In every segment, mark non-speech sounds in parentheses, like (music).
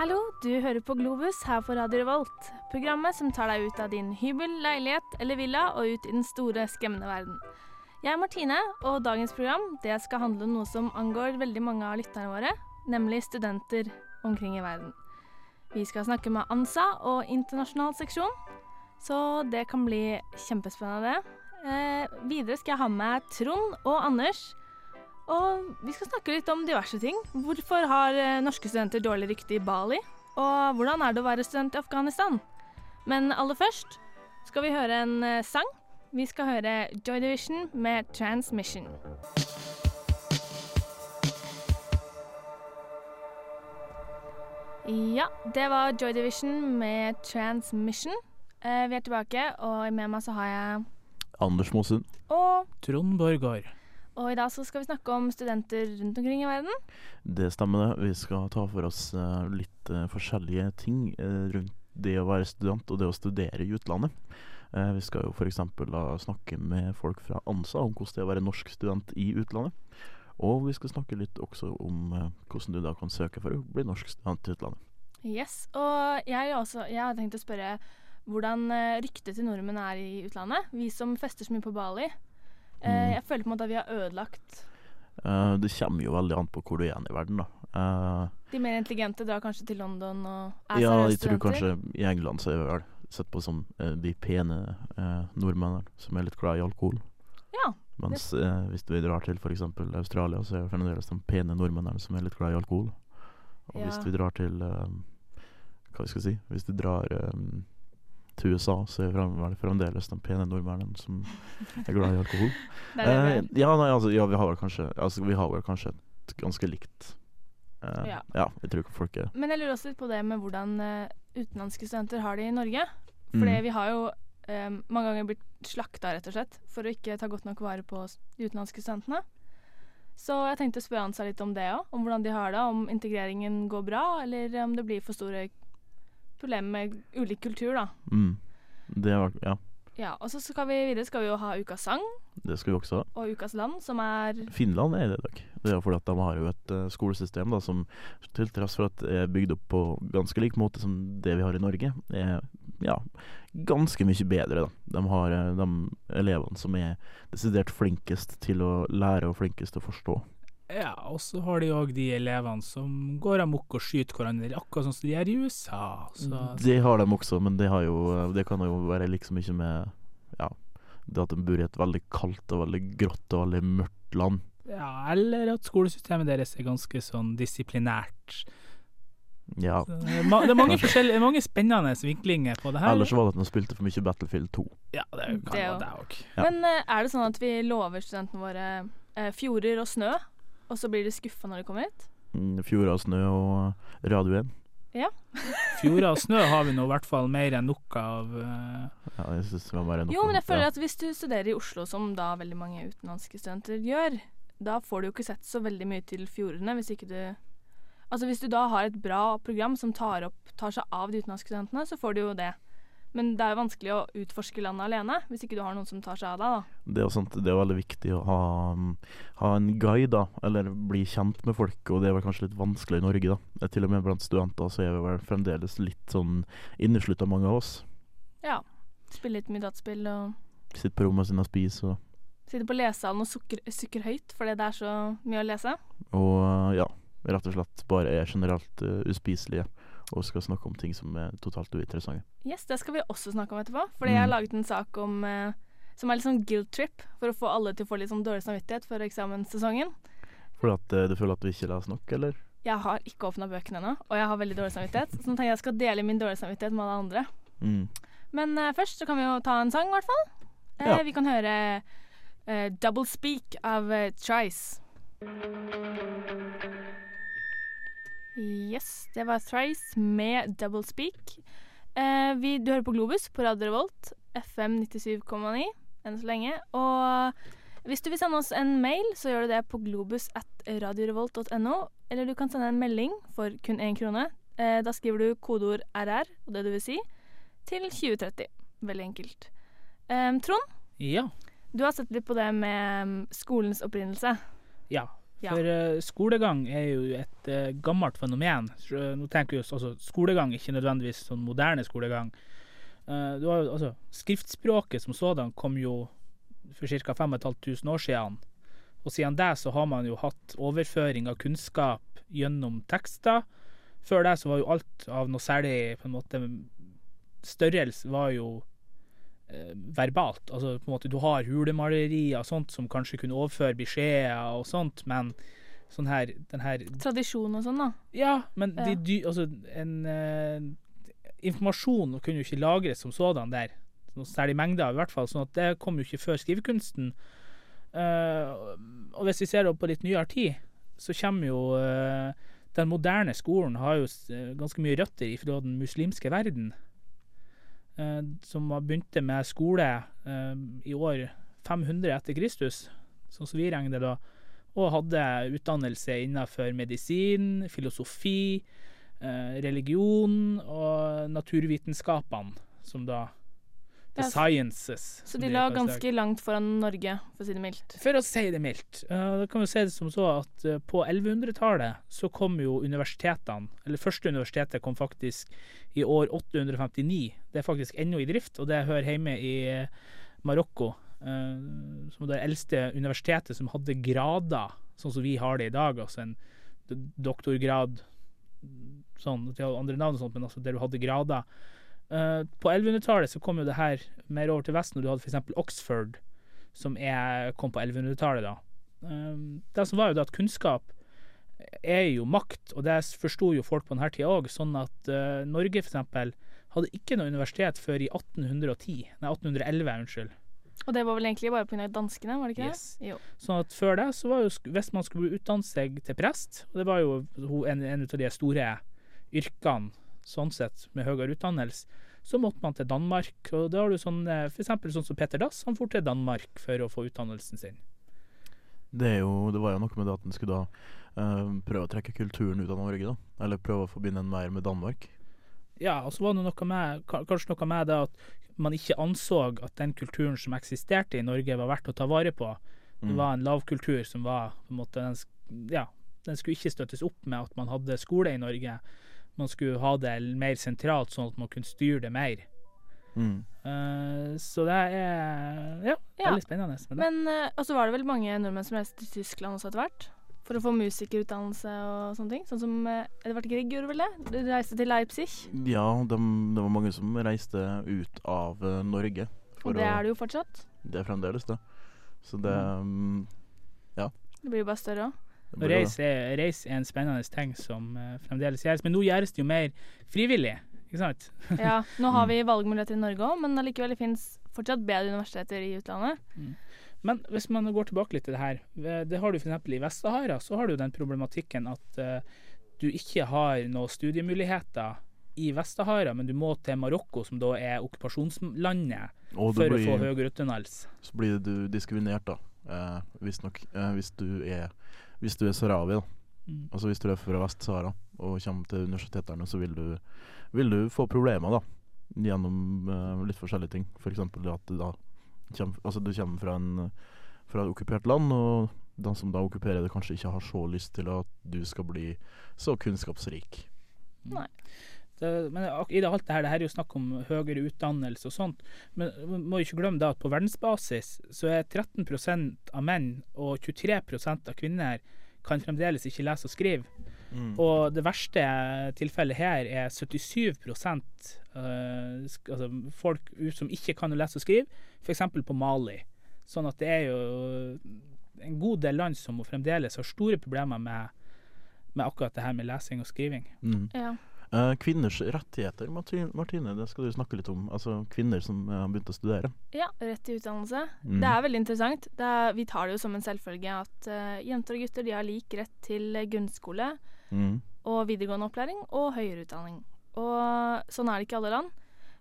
Hallo, du hører på Globus her på Radio Revolt. Programmet som tar deg ut av din hybel, leilighet eller villa og ut i den store, skremmende verden. Jeg er Martine, og dagens program det skal handle om noe som angår veldig mange av lytterne våre, nemlig studenter omkring i verden. Vi skal snakke med ANSA og internasjonal seksjon, så det kan bli kjempespennende. Eh, videre skal jeg ha med Trond og Anders. Og vi skal snakke litt om diverse ting. Hvorfor har eh, norske studenter dårlig rykte i Bali? Og hvordan er det å være student i Afghanistan? Men aller først skal vi høre en eh, sang. Vi skal høre Joy Division med 'Transmission'. Ja, det var Joy Division med 'Transmission'. Eh, vi er tilbake, og med meg så har jeg Anders Mosund. Og, Trond Borgård. Og i dag så skal vi snakke om studenter rundt omkring i verden. Det stemmer det. Vi skal ta for oss eh, litt eh, forskjellige ting eh, rundt det å være student og det å studere i utlandet. Vi skal jo f.eks. snakke med folk fra ANSA om hvordan det er å være norsk student i utlandet. Og vi skal snakke litt også om hvordan du da kan søke for å bli norsk student i utlandet. Yes, og jeg, også, jeg har tenkt å spørre hvordan ryktet til nordmenn er i utlandet. Vi som fester så mye på Bali. Eh, Mm. Jeg føler på en måte at vi har ødelagt Eh, det kommer jo veldig an på hvor du er i verden, da. Eh, De mer intelligente drar kanskje til London og er ja, seriøse jeg tror kanskje i England så er vi vel sett på som de pene eh, nordmennene som er litt glad i alkohol. Ja. Mens eh, hvis vi drar til f.eks. Australia, så er det fremdeles de pene nordmennene som er litt glad i alkohol. Og hvis Ja. vi drar til eh, Hva skal jeg si Hvis du drar eh, til USA, så er det fremdeles den pene nordmannen som er glad i alkohol. (laughs) Det det Eh, ja, nei, altså, ja, vi har vel kanskje Altså, vi har vel kanskje et ganske likt eh, Ja. ja, jeg tror ikke folk er Men jeg lurer også litt på det med hvordan eh, utenlandske studenter har det i Norge. Fordi Mm. vi har jo eh, mange ganger blitt slakta, rett og slett, for å ikke ta godt nok vare på de utenlandske studentene. Så jeg tenkte å spørre Ansa litt om det òg, om hvordan de har det. Om integreringen går bra, eller om det blir for store problemer med ulik kultur, da. mm, Det var Ja, Ja, og så skal vi videre skal vi jo ha Ukas sang det skal vi også ha. og Ukas land, som er Finland er det i dag. Det er fordi at de har jo et uh, skolesystem da, som til tross for at er bygd opp på ganske lik måte som det vi har i Norge, er ja, ganske mye bedre. da. De har uh, de elevene som er desidert flinkest til å lære og flinkest til å forstå. Ja, og så har de òg de elevene som går amok og skyter hverandre, akkurat sånn som de gjør i USA. Så Det har de også, men det, har jo, det kan jo være liksom ikke med ja, det at de bor i et veldig kaldt og veldig grått og veldig mørkt land. ja, eller at skolesystemet deres er ganske sånn disiplinært. Ja. Så Det er ma- det er mange mange spennende vinklinger på det her. Ellers var det at de spilte for mye Battlefield 2. Ja, det kan Det være det òg. Ja. Men eh, er det sånn at vi lover studentene våre eh, fjorder og snø, og så blir de skuffa når de kommer hit? Mm, Fjorder av snø og Radio 1. Fjorder og snø har vi nå i hvert fall mer enn nok av. Uh... Ja, jeg synes det var bare nok Jo, men jeg føler ja. at hvis du studerer i Oslo, som da veldig mange utenlandske studenter gjør, da får du jo ikke sett så veldig mye til fjordene hvis ikke du Altså hvis du da har et bra program som tar, opp, tar seg av de utenlandske studentene, så får du jo det. Men det er jo vanskelig å utforske landet alene hvis ikke du har noen som tar seg av deg, da. Det er jo sant, det er veldig viktig å ha, ha en guide, da, eller bli kjent med folk, og det er vel kanskje litt vanskelig i Norge, da. Til og med blant studenter så er vi vel fremdeles litt sånn inneslutta, mange av oss. Ja. Spille litt mye dataspill og Sitter på rommet sine og spiser, og, sitte på lesesalen og sukker, sukker høyt fordi det er så mye å lese. og ja, rett og slett bare er generelt uh, uspiselige, og skal snakke om ting som er totalt uinteressante. Yes, det skal vi også snakke om etterpå. Fordi jeg har Mm. laget en sak om eh, som er litt sånn guilt trip, for å få alle til å få litt sånn dårlig samvittighet før eksamenssesongen. Fordi at eh, du føler at du ikke leser nok, eller? Jeg har ikke åpna bøkene ennå, og jeg har veldig dårlig samvittighet. Så nå tenker jeg jeg skal dele min dårlige samvittighet med alle andre. Mm. Men eh, først så kan vi jo ta en sang, i hvert fall. Eh, Ja. Vi kan høre eh, 'Double Speak' av Trice. Yes, det var Thrice med 'Double Speak'. Eh, vi, du hører på Globus på Radio Revolt, FM 97,9 enn så lenge. Og hvis du vil sende oss en mail, så gjør du det på globus at radiorevolt.no. Eller du kan sende en melding for kun én krone. Eh, da skriver du kodeord RR, og det du vil si, til 2030. Veldig enkelt. Eh, Trond, Ja. du har sett litt på det med mm, skolens opprinnelse. ja. Ja. For uh, skolegang er jo et uh, gammelt fenomen. Eh, nå tenker vi oss altså skolegang, ikke nødvendigvis sånn moderne skolegang. Du har jo, altså, skriftspråket som sådan kom jo for ca. 5500 år siden. Og siden det så har man jo hatt overføring av kunnskap gjennom tekster. Før det så var jo alt av noe særlig på en måte størrelse var jo verbalt. Altså på en måte du har hulemalerier og sånt som kanskje kunne overføre beskjeder og sånt, men sånn her den her Tradisjon og sånn, da. Ja, men de, Ja. dy, altså en eh, Informasjon kunne jo ikke lagres som sådan der. Noe særlig mengder, i hvert fall. sånn at det kom jo ikke før skrivekunsten. Uh, og hvis vi ser det på litt nyere tid, så kommer jo uh, Den moderne skolen har jo eh, ganske mye røtter ifra den muslimske verden. Eh, som begynte med skole eh, i år 500 etter Kristus, sånn som vi regner da. Og hadde utdannelse innenfor medisin, filosofi, eh, religion og naturvitenskapene, som da The sciences. Så de lå ganske langt foran Norge, for å si det mildt. For å si det mildt. Uh, da kan vi si det som så at uh, på 1100-tallet så kom jo universitetene Eller første universitetet kom faktisk i år 859. Det er faktisk ennå i drift, og det hører hjemme i eh, Marokko. Uh, som det eldste universitetet som hadde grader, sånn som vi har det i dag. Altså en doktorgrad sånn, hadde andre navn, og sånt, men altså der du hadde grader. Eh, på 1100-tallet så kom jo det her mer over til Vesten, og du hadde f.eks. Oxford som er, kom på 1100-tallet. da. Uh, det som var jo da at kunnskap er jo makt, og det forsto jo folk på denne tida òg. Sånn at uh, Norge for eksempel hadde ikke noe universitet før i 1810. Nei, 1811, unnskyld. Og det var vel egentlig bare pga. danskene, var det ikke Yes. det? Jo. Sånn at før det, så var jo hvis man skulle utdanne seg til prest, og det var jo en, en av de store yrkene sånn sett, med høyere utdannelse, så måtte man til Danmark. Og da har du sånn, f.eks. for eksempel sånn som Peter Dass, han dro til Danmark for å få utdannelsen sin. Det, er jo, det var jo noe med det at en skulle da uh, prøve å trekke kulturen ut av Norge, da. Eller prøve å forbinde en mer med Danmark. Ja, og så var det noe med, kanskje noe med det at man ikke anså at den kulturen som eksisterte i Norge, var verdt å ta vare på. Det Mm. var en lavkultur som var på en måte den, Ja, den skulle ikke støttes opp med at man hadde skole i Norge. Man skulle ha det mer sentralt, sånn at man kunne styre det mer. Mm. Eh, så det er ja, Ja. veldig spennende. med det. Men eh, og så var det vel mange nordmenn som reiste til Tyskland også etter hvert? For å få musikerutdannelse og sånne ting? Sånn som eh, Edvard Grieg gjorde vel det? De reiste til Leipzig. Ja, det det var mange som reiste ut av eh, Norge. Og det er det jo fortsatt. Det er fremdeles det. Så det mm, Det blir jo bare større òg. Det reise er, reis er en spennende ting som uh, fremdeles gjøres. Men nå gjøres det jo mer frivillig, ikke sant? Ja, (laughs) nå har vi valgmuligheter i Norge òg, men allikevel det finnes fortsatt bedre universiteter i utlandet. Men hvis man går tilbake litt til det her, eh, det har du f.eks. i Vest-Sahara, så har du den problematikken at uh, du ikke har noen studiemuligheter i Vest-Sahara, men du må til Marokko, som da er okkupasjonslandet, for blir, å få høyere utdannelse. så blir du diskriminert, da. Eh, Visstnok. Eh, hvis du er Hvis du er sahrawi, da. Mm. Altså hvis du er fra Vest-Sahara og kommer til universitetene, så vil du, vil du få problemer, da. Gjennom uh, litt forskjellige ting. F.eks. For at du da kommer, altså du kommer fra, en, fra et okkupert land, og den som da okkuperer det, kanskje ikke har så lyst til at du skal bli så kunnskapsrik. Det, men i det alt det her, det her er jo snakk om høyere utdannelse og sånt, men man må ikke glemme da at på verdensbasis så er 13% av menn og 23% av kvinner kan fremdeles ikke lese og skrive. Og det verste tilfellet her er 77 eh, altså folk som ikke kan lese og skrive, f.eks. på Mali. Sånn at det er jo en god del land som fremdeles har store problemer med, med akkurat det her med lesing og skriving. Mm. Ja. Eh, kvinners rettigheter, Martine, det skal du snakke litt om. Altså kvinner som eh, har begynt å studere. ja, rett til utdannelse. Mm. Det er veldig interessant. Det er, vi tar det jo som en selvfølge at uh, jenter og gutter de har lik rett til grunnskole Mm. og videregående opplæring og høyere utdanning. Og sånn er det ikke i alle land.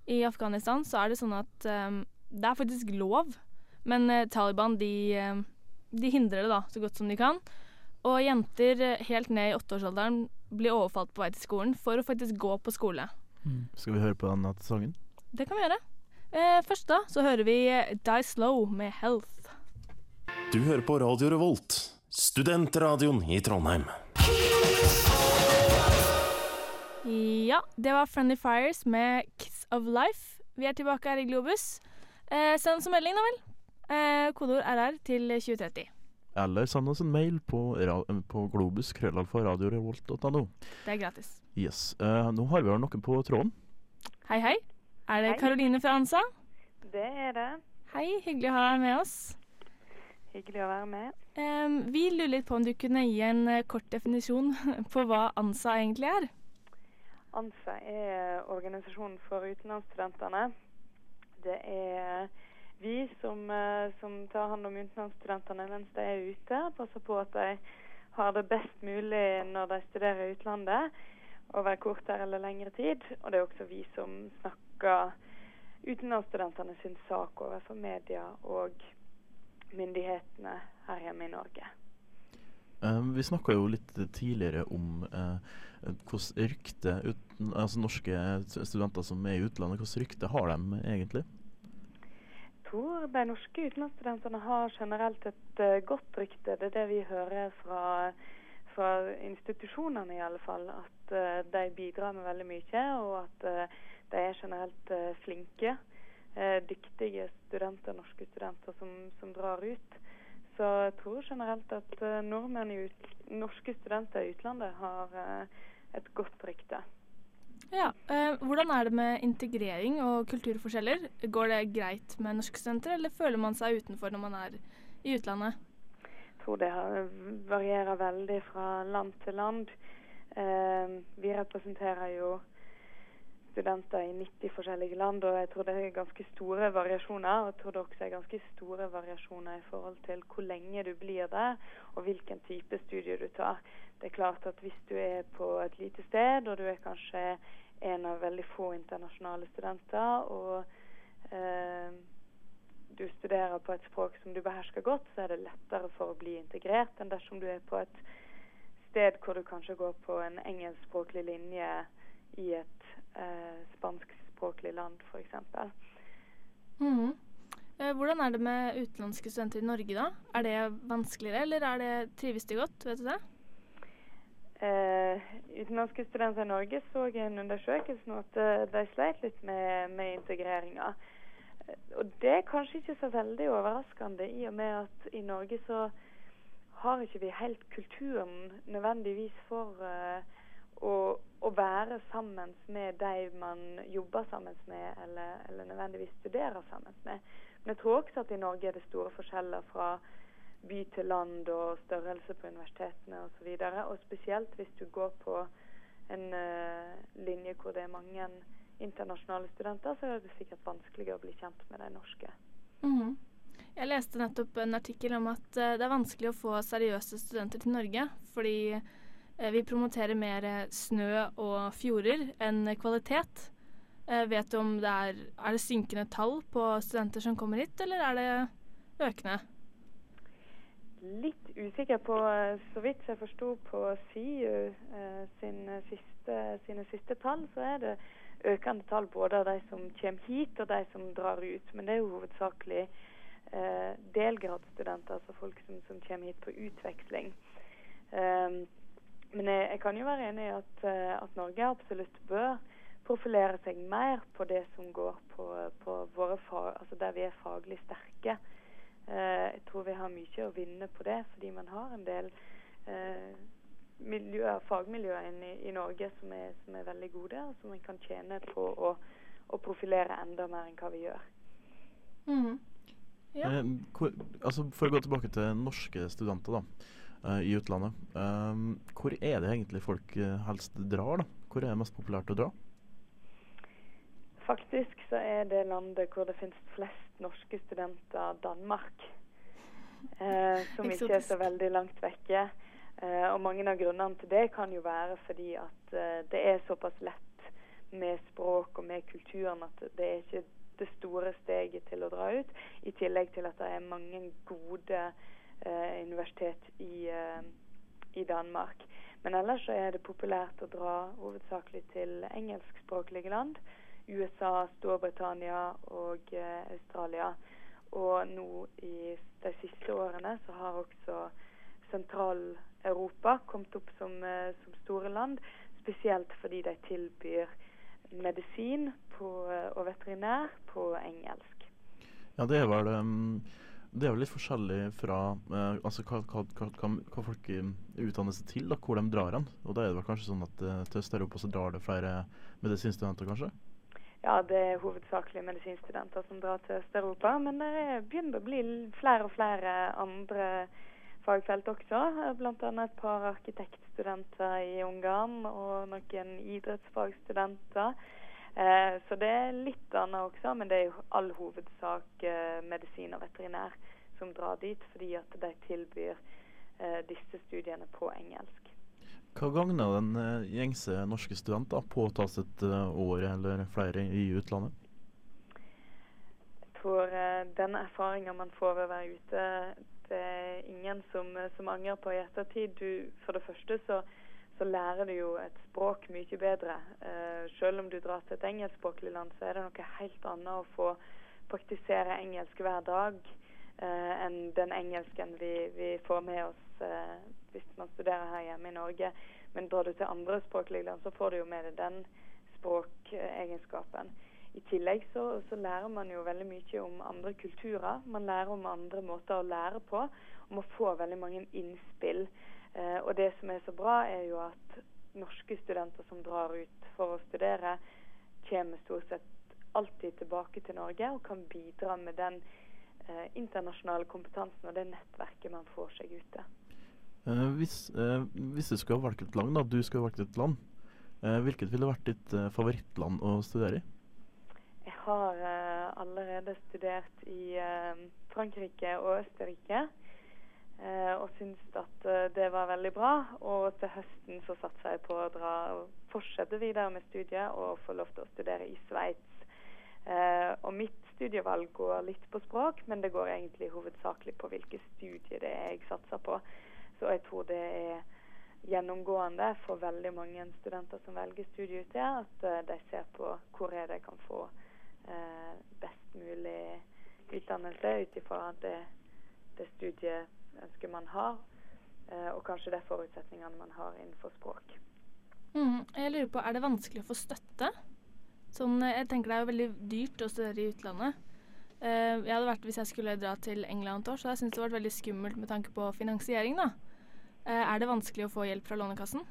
I Afghanistan så er det sånn at um, det er faktisk lov, men Taliban de, de hindrer det da så godt som de kan. Og jenter helt ned i åtteårsalderen blir overfalt på vei til skolen for å faktisk gå på skole. Skal vi høre på denne sangen? Det kan vi gjøre. Eh, først da så hører vi Die Slow med Health. Du hører på Radio Revolt, Studentradioen i Trondheim. Ja, det var Friendly Fires med Kiss of Life. Vi er tilbake her i Globus. Eh, send oss en melding, da vel. Eh, kodeord RR til 2030. Eller send oss en mail på, på globus krøllalfa radiorevolt.no. Det er gratis. Yes. Uh, nå har vi vel noen på tråden. Hei, hei. Er det. Karoline fra Ansa? Det er det. Hei, hyggelig å ha deg med oss. Hyggelig å være med. Um, vi lurer litt på om du kunne gi en eh, kort definisjon (laughs) på hva ANSA egentlig er? ANSA er organisasjonen for utenlandsstudentene. Det er vi som, eh, som tar hånd om utenlandsstudentene mens de er ute. Passer på at de har det best mulig når de studerer i utlandet over kortere eller lengre tid. Og det er også vi som snakker utenlandsstudentene sin sak overfor media og myndighetene her hjemme i Norge. Eh, vi snakka jo litt tidligere om eh, hvordan rykte altså norske studenter som er i utlandet, hvordan rykte har de egentlig? Tror de norske utenlandsstudentene har generelt et eh, godt rykte. Det er det vi hører fra, fra institusjonene i alle fall. At eh, de bidrar med veldig mye, og at eh, de er generelt flinke. dyktige studenter, norske studenter som, som drar ut. Så jeg tror generelt at nordmenn i ut, norske studenter i utlandet har et godt rykte. Ja, eh, Hvordan er det med integrering og kulturforskjeller? Går det greit med norske studenter, eller føler man seg utenfor når man er i utlandet? Jeg tror det varierer veldig fra land til land. Eh, vi representerer jo studenter i 90 forskjellige land, og jeg tror det er ganske store variasjoner. Og jeg tror det også er ganske store variasjoner i forhold til hvor lenge du blir der, og hvilken type studie du tar. Det er klart at hvis du er på et lite sted, og du er kanskje en av veldig få internasjonale studenter, og eh, du studerer på et språk som du behersker godt, så er det lettere for å bli integrert enn dersom du er på et sted hvor du kanskje går på en engelskspråklig linje i et eh, spanskspråklig land, f.eks. Mhm. Eh, hvordan er det med utenlandske studenter i Norge, da? Er det vanskeligere, eller er det, trives de godt? Vet du det? Eh, utenlandske studenter i Norge så en undersøkelse nå at eh, de sleit litt med, med integreringa. Eh, Og det er kanskje ikke så veldig overraskende, i og med at i Norge så har ikke vi helt kulturen nødvendigvis for uh, å, å være sammen med de man jobber sammen med, eller, eller nødvendigvis studerer sammen med. Men jeg tror også at i Norge er det store forskjeller fra by til land og størrelse på universitetene osv. Og, så og spesielt hvis du går på en uh, linje hvor det er mange internasjonale studenter, så er det sikkert vanskeligere å bli kjent med de norske. Mhm. Jeg leste nettopp en artikkel om at uh, det er vanskelig å få seriøse studenter til Norge, fordi uh, vi promoterer mer snø og fjorder enn kvalitet. Vet du om det er, er det synkende tall på studenter som kommer hit, eller er det økende? Litt usikker på, eh, så vidt jeg forsto på SIU eh, sin siste, sine siste tall, så er det økende tall både av de som kommer hit og de som drar ut. Men det er jo hovedsakelig eh, delgradsstudenter, altså folk som, som kommer hit på utveksling. Um, men jeg, jeg kan jo være enig i at, eh, at Norge absolutt bør profilere seg mer på det som går på, på våre fag, altså der vi er faglig sterke. Eh, jeg tror vi har mye å vinne på det, fordi man har en del eh, miljøer, fagmiljøer inne i, i Norge som er, som er veldig gode, og som man kan tjene på å, å profilere enda mer enn hva vi gjør. Mm. Ja. Eh, hvor, altså For å gå tilbake til norske studenter da, eh, i utlandet. eh, hvor er det egentlig folk eh, helst drar? da? Hvor er det mest populært å dra? Faktisk så er det landet hvor det finnes flest norske studenter, Danmark. Eh, som ikke er så veldig langt vekke. Eh, og mange av grunnene til det kan jo være fordi at eh, det er såpass lett med språk og med kulturen at det er ikke det store steget til å dra ut. I tillegg til at det er mange gode eh, universitet i, eh, i Danmark. Men ellers så er det populært å dra hovedsakelig til engelskspråklige land. USA, Storbritannia og eh, Australia. Og nå i de siste årene så har også Sentral-Europa kommet opp som, eh, som, store land. Spesielt fordi de tilbyr medisin på, eh, og veterinær på engelsk. Ja, det er vel um, det er jo litt forskjellig fra eh, altså hva, hva, hva, hva, folk utdanner seg til, da, hvor de drar hen. Og da er det vel kanskje sånn at eh, til Øst-Europa så drar det flere medisinstudenter, kanskje? Ja, det er hovedsakelig medisinstudenter som drar til Øst-Europa. Men det begynner å bli flere og flere andre fagfelt også. Bl.a. et par arkitektstudenter i Ungarn og noen idrettsfagstudenter. Eh, så det er litt annet også, men det er jo all hovedsak eh, medisin og veterinær som drar dit, fordi at de tilbyr eh, disse studiene på engelsk. Hva gagner den uh, gjengse norske student å ta seg et uh, år eller flere i utlandet? Tror uh, den erfaringa man får ved å være ute, det er ingen som, som angrer på i ettertid. Du, for det første så, så, lærer du jo et språk mye bedre. selv om du drar til et engelskspråklig land, så er det noe helt annet å få praktisere engelsk hver dag enn den engelsken vi, vi får med oss hvis man studerer her hjemme i Norge. Men drar du til andre språklige land, så får du jo med deg den språkegenskapen. I tillegg så, så, lærer man jo veldig mye om andre kulturer. Man lærer om andre måter å lære på, og man får veldig mange innspill. Eh, og det som er så bra, er jo at norske studenter som drar ut for å studere, kommer stort sett alltid tilbake til Norge og kan bidra med den eh, internasjonale kompetansen og det nettverket man får seg ute. Uh, hvis, uh, hvis, du skulle ha valgt et land, da, du skulle ha valgt et land, uh, hvilket ville vært ditt favorittland å studere i? Jeg har allerede studert i Frankrike og Østerrike. og syns at det var veldig bra. Og til høsten så satser jeg på å dra fortsette videre med studiet og få lov til å studere i Sveits. og mitt studievalg går litt på språk, men det går egentlig hovedsakelig på hvilke studier det er jeg satser på. Så jeg tror det er gjennomgående for veldig mange studenter som velger studie ute, at uh, de ser på hvor er de kan få uh, best mulig utdannelse ut ifra det, det studieønsket man har, uh, og kanskje de forutsetningene man har innenfor språk. Mm, jeg lurer på, Er det vanskelig å få støtte? Sånn, jeg tenker Det er jo veldig dyrt å studere i utlandet. jeg hadde vært Hvis jeg skulle dra til England et år, så jeg syntes det var veldig skummelt med tanke på finansiering. da. Eh, er det vanskelig å få hjelp fra Lånekassen?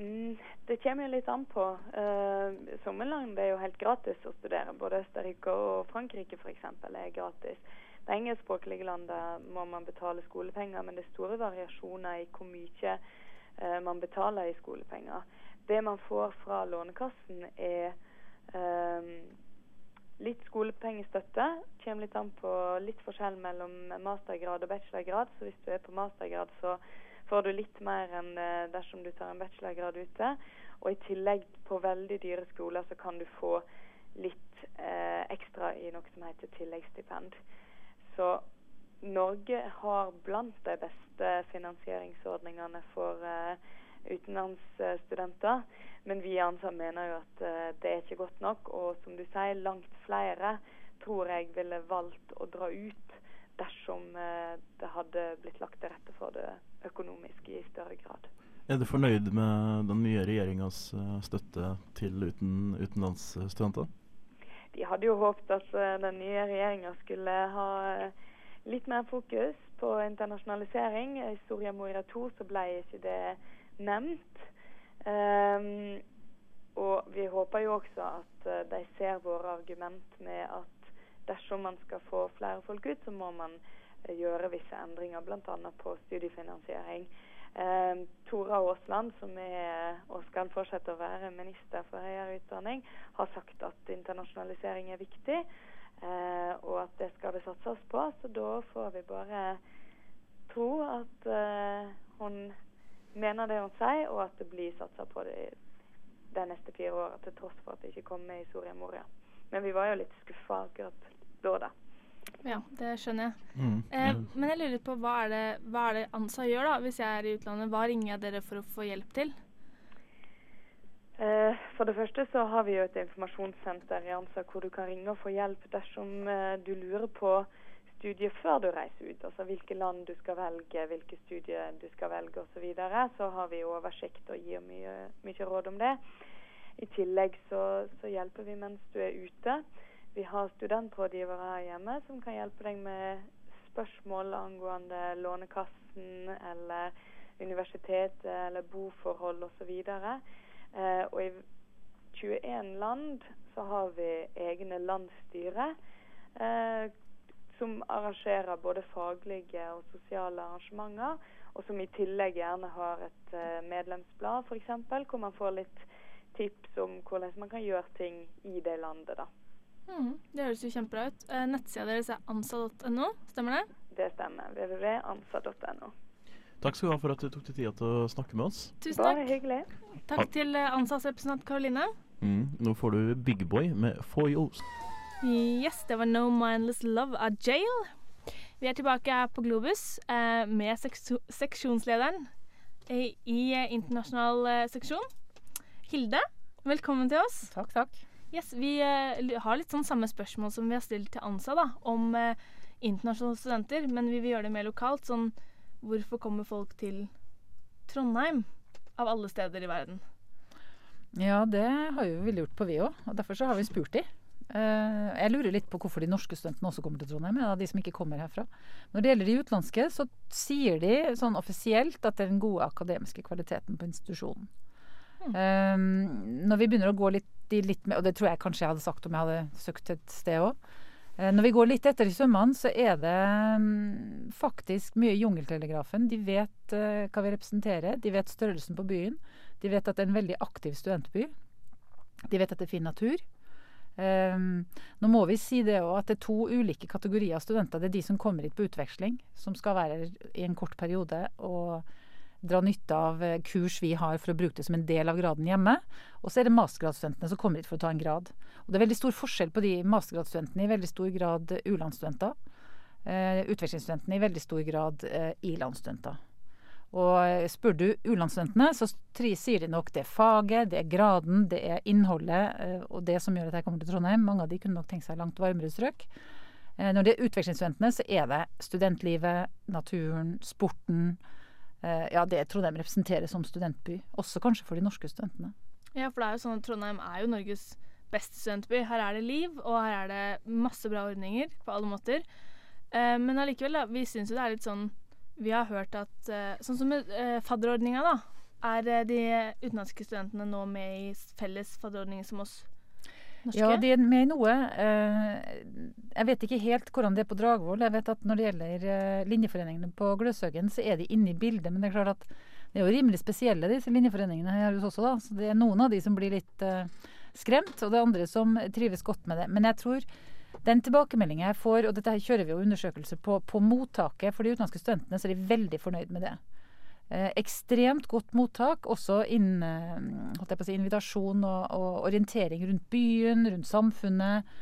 Mm, det kommer jo litt an på. Uh, Sommerland er jo helt gratis å studere. Både Østerrike og Frankrike f.eks. er gratis. Det engelskspråklige landet må man betale skolepenger, men det er store variasjoner i hvor mye uh, man betaler i skolepenger. Det man får fra Lånekassen, er litt skolepengestøtte. Kommer litt an på litt forskjell mellom mastergrad og bachelorgrad. Så hvis du er på mastergrad, så får du litt mer enn eh, dersom du tar en bachelorgrad ute. Og i tillegg, på veldig dyre skoler, så kan du få litt eh, ekstra i noe som heter tilleggsstipend. Så Norge har blant de beste finansieringsordningene for eh, utenlandsstudenter. Men vi ansatte mener jo at eh, det er ikke godt nok. Og som du sier, langt flere tror jeg ville valgt å dra ut dersom eh, det hadde blitt lagt til rette for det økonomiske i større grad. Er du fornøyd med den nye regjeringas eh, støtte til uten, utenlandsstudenter? De hadde jo håpet at den nye regjeringa skulle ha litt mer fokus på internasjonalisering. I Soria Moria II så ble ikke det nevnt. Um, og vi håper jo også at de ser våre argument med at dersom man skal få flere folk ut, så må man eh, gjøre visse endringer, bl.a. på studiefinansiering. Eh, Tora Aasland, som er og skal fortsette å være minister for høyere utdanning, har sagt at internasjonalisering er viktig, eh, og at det skal det satses på. Så da får vi bare tro at eh, hun mener det hun sier, og at det blir satsa på det de neste fire åra, til tross for at det ikke kom med i Soria Moria. Men vi var jo litt skuffa akkurat da, da. Ja, det skjønner jeg. Mm. Eh, men jeg lurer litt på hva er, det, hva er det ANSA gjør da, hvis jeg er i utlandet? Hva ringer jeg dere for å få hjelp til? Eh, for det første så har vi jo et informasjonssenter i ANSA hvor du kan ringe og få hjelp dersom eh, du lurer på studier før du reiser ut. Altså hvilke land du skal velge, hvilke studier du skal velge osv. Så, videre. så har vi oversikt og gir mye, mye råd om det. I tillegg så, så, hjelper vi mens du er ute. Vi har studentrådgivere her hjemme som kan hjelpe deg med spørsmål angående Lånekassen eller universitetet eller boforhold osv. Eh, og i 21 land så har vi egne landsstyre eh, som arrangerer både faglige og sosiale arrangementer, og som i tillegg gjerne har et eh, medlemsblad f.eks., hvor man får litt tips om hvordan man kan gjøre ting i det landet. da. Mm, det høres jo kjempebra ut. Eh, nettsida deres er ansa.no, stemmer det? Det stemmer. www.ansa.no. Takk skal du ha for at du tok deg tida til å snakke med oss. Tusen takk. Bare hyggelig. Takk til eh, ANSAs representant Karoline. Mm, nå får du Big Boy med Foils. Yes, det var No Mindless Love av Jail. Vi er tilbake her på Globus eh, med seksjonslederen i, i eh, internasjonal eh, seksjon. Hilde, velkommen til oss. Takk, takk. Yes, Vi eh, har litt sånn samme spørsmål som vi har stilt til ANSA, da, om eh, internasjonale studenter, men vi vil gjøre det mer lokalt. Sånn hvorfor kommer folk til Trondheim, av alle steder i verden? Ja, det har jo vi gjort på vi òg, og derfor så har vi spurt de. Uh, jeg lurer litt på hvorfor de norske studentene også kommer til Trondheim. Ja, de som ikke kommer herfra. Når det gjelder de utenlandske, så sier de sånn offisielt at det er den gode akademiske kvaliteten på institusjonen. Mm. Um, når vi begynner å gå litt, litt med, og det tror jeg kanskje jeg hadde sagt om jeg hadde søkt et sted òg. Uh, når vi går litt etter i sømmene, så er det um, faktisk mye Jungeltelegrafen. De vet uh, hva vi representerer. De vet størrelsen på byen. De vet at det er en veldig aktiv studentby. De vet at det er fin natur. Um, nå må vi si det også at det er to ulike kategorier av studenter. Det er de som kommer hit på utveksling, som skal være i en kort periode og dra nytte av eh, kurs vi har for å bruke det som en del av graden hjemme. Og så er det mastergradsstudentene som kommer hit for å ta en grad. Og det er veldig stor forskjell på de mastergradsstudentene, i veldig stor grad u-landsstudenter. Uh, utvekslingsstudentene i veldig stor grad uh, i-landsstudenter. Og spør du u-landsstudentene, så sier de nok det er faget, det er graden, det er innholdet eh, og det som gjør at jeg kommer til Trondheim. Mange av de kunne nok tenkt seg langt varmere strøk. Eh, når det er utvekslingsstudentene, så er det studentlivet, naturen, sporten. Eh, ja, det Trondheim representerer som studentby. Også kanskje for de norske studentene. Ja, for det er jo sånn at Trondheim er jo Norges beste studentby. Her er det liv, og her er det masse bra ordninger på alle måter. Men allikevel, vi syns jo det er litt sånn vi har hørt at uh, Sånn som med uh, fadderordninga, da. Er uh, de utenlandske studentene nå med i felles fadderordning som oss norske? Ja, de er med i noe. jeg vet ikke helt hvordan det er på Dragvoll. Jeg vet at når det gjelder linjeforeningene på Gløshaugen, så er de inne i bildet. Men det er klart at det er jo rimelig spesielle, disse linjeforeningene her hos også. da. Så det er noen av de som blir litt skremt, og det er andre som trives godt med det. Men jeg tror den tilbakemeldingen jeg får, og dette kjører vi jo undersøkelser på, på mottaket for de utenlandske studentene, så er de veldig fornøyd med det. Eh, ekstremt godt mottak, også innen eh, si, invitasjon og, og, orientering rundt byen, rundt samfunnet.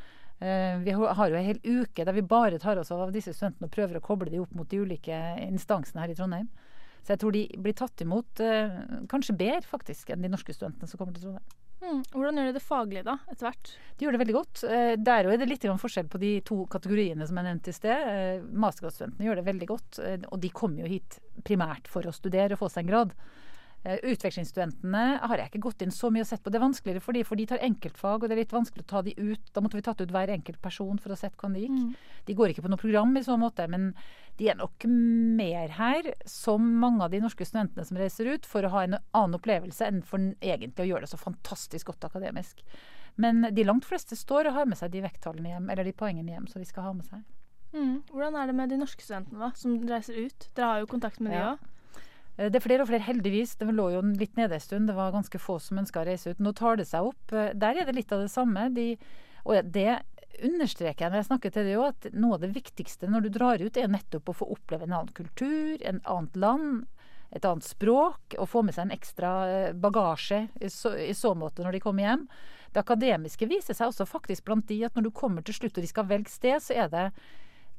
Eh, vi har jo en hel uke der vi bare tar oss av disse studentene og prøver å koble dem opp mot de ulike instansene her i Trondheim. Så jeg tror de blir tatt imot eh, kanskje bedre faktisk enn de norske studentene som kommer til Trondheim. Mm. Hvordan gjør de det faglig, da, etter hvert? De gjør det veldig godt. Eh, der er det litt forskjell på de to kategoriene som jeg nevnte i sted. Eh, mastergradsstudentene gjør det veldig godt, eh, og de kommer jo hit primært for å studere og få seg en grad. Eh, utvekslingsstudentene har jeg ikke gått inn så mye og sett på. Det er vanskeligere for de, for de tar enkeltfag, og det er litt vanskelig å ta de ut. Da måtte vi tatt ut hver enkelt person for å sett hvordan det gikk. Mm. De går ikke på noe program i så måte, men de er nok mer her, som mange av de norske studentene som reiser ut, for å ha en annen opplevelse enn for egentlig å gjøre det så fantastisk godt akademisk. Men de langt fleste står og har med seg de vekttallene hjem, eller de poengene hjem som de skal ha med seg. Mm. Hvordan er det med de norske studentene da, som reiser ut? Dere har jo kontakt med ja. de òg? Eh, det er flere og flere, heldigvis. Det lå jo litt nede en stund. Det var ganske få som ønska å reise ut. Nå tar det seg opp. Eh, der er det litt av det samme. De, og det understreker jeg når jeg snakker til deg òg, at noe av det viktigste når du drar ut, er nettopp å få oppleve en annen kultur, en annet land, et annet språk, og få med seg en ekstra eh, bagasje i så, i så måte når de kommer hjem. Det akademiske viser seg også faktisk blant de at når du kommer til slutt og de skal velge sted, så er det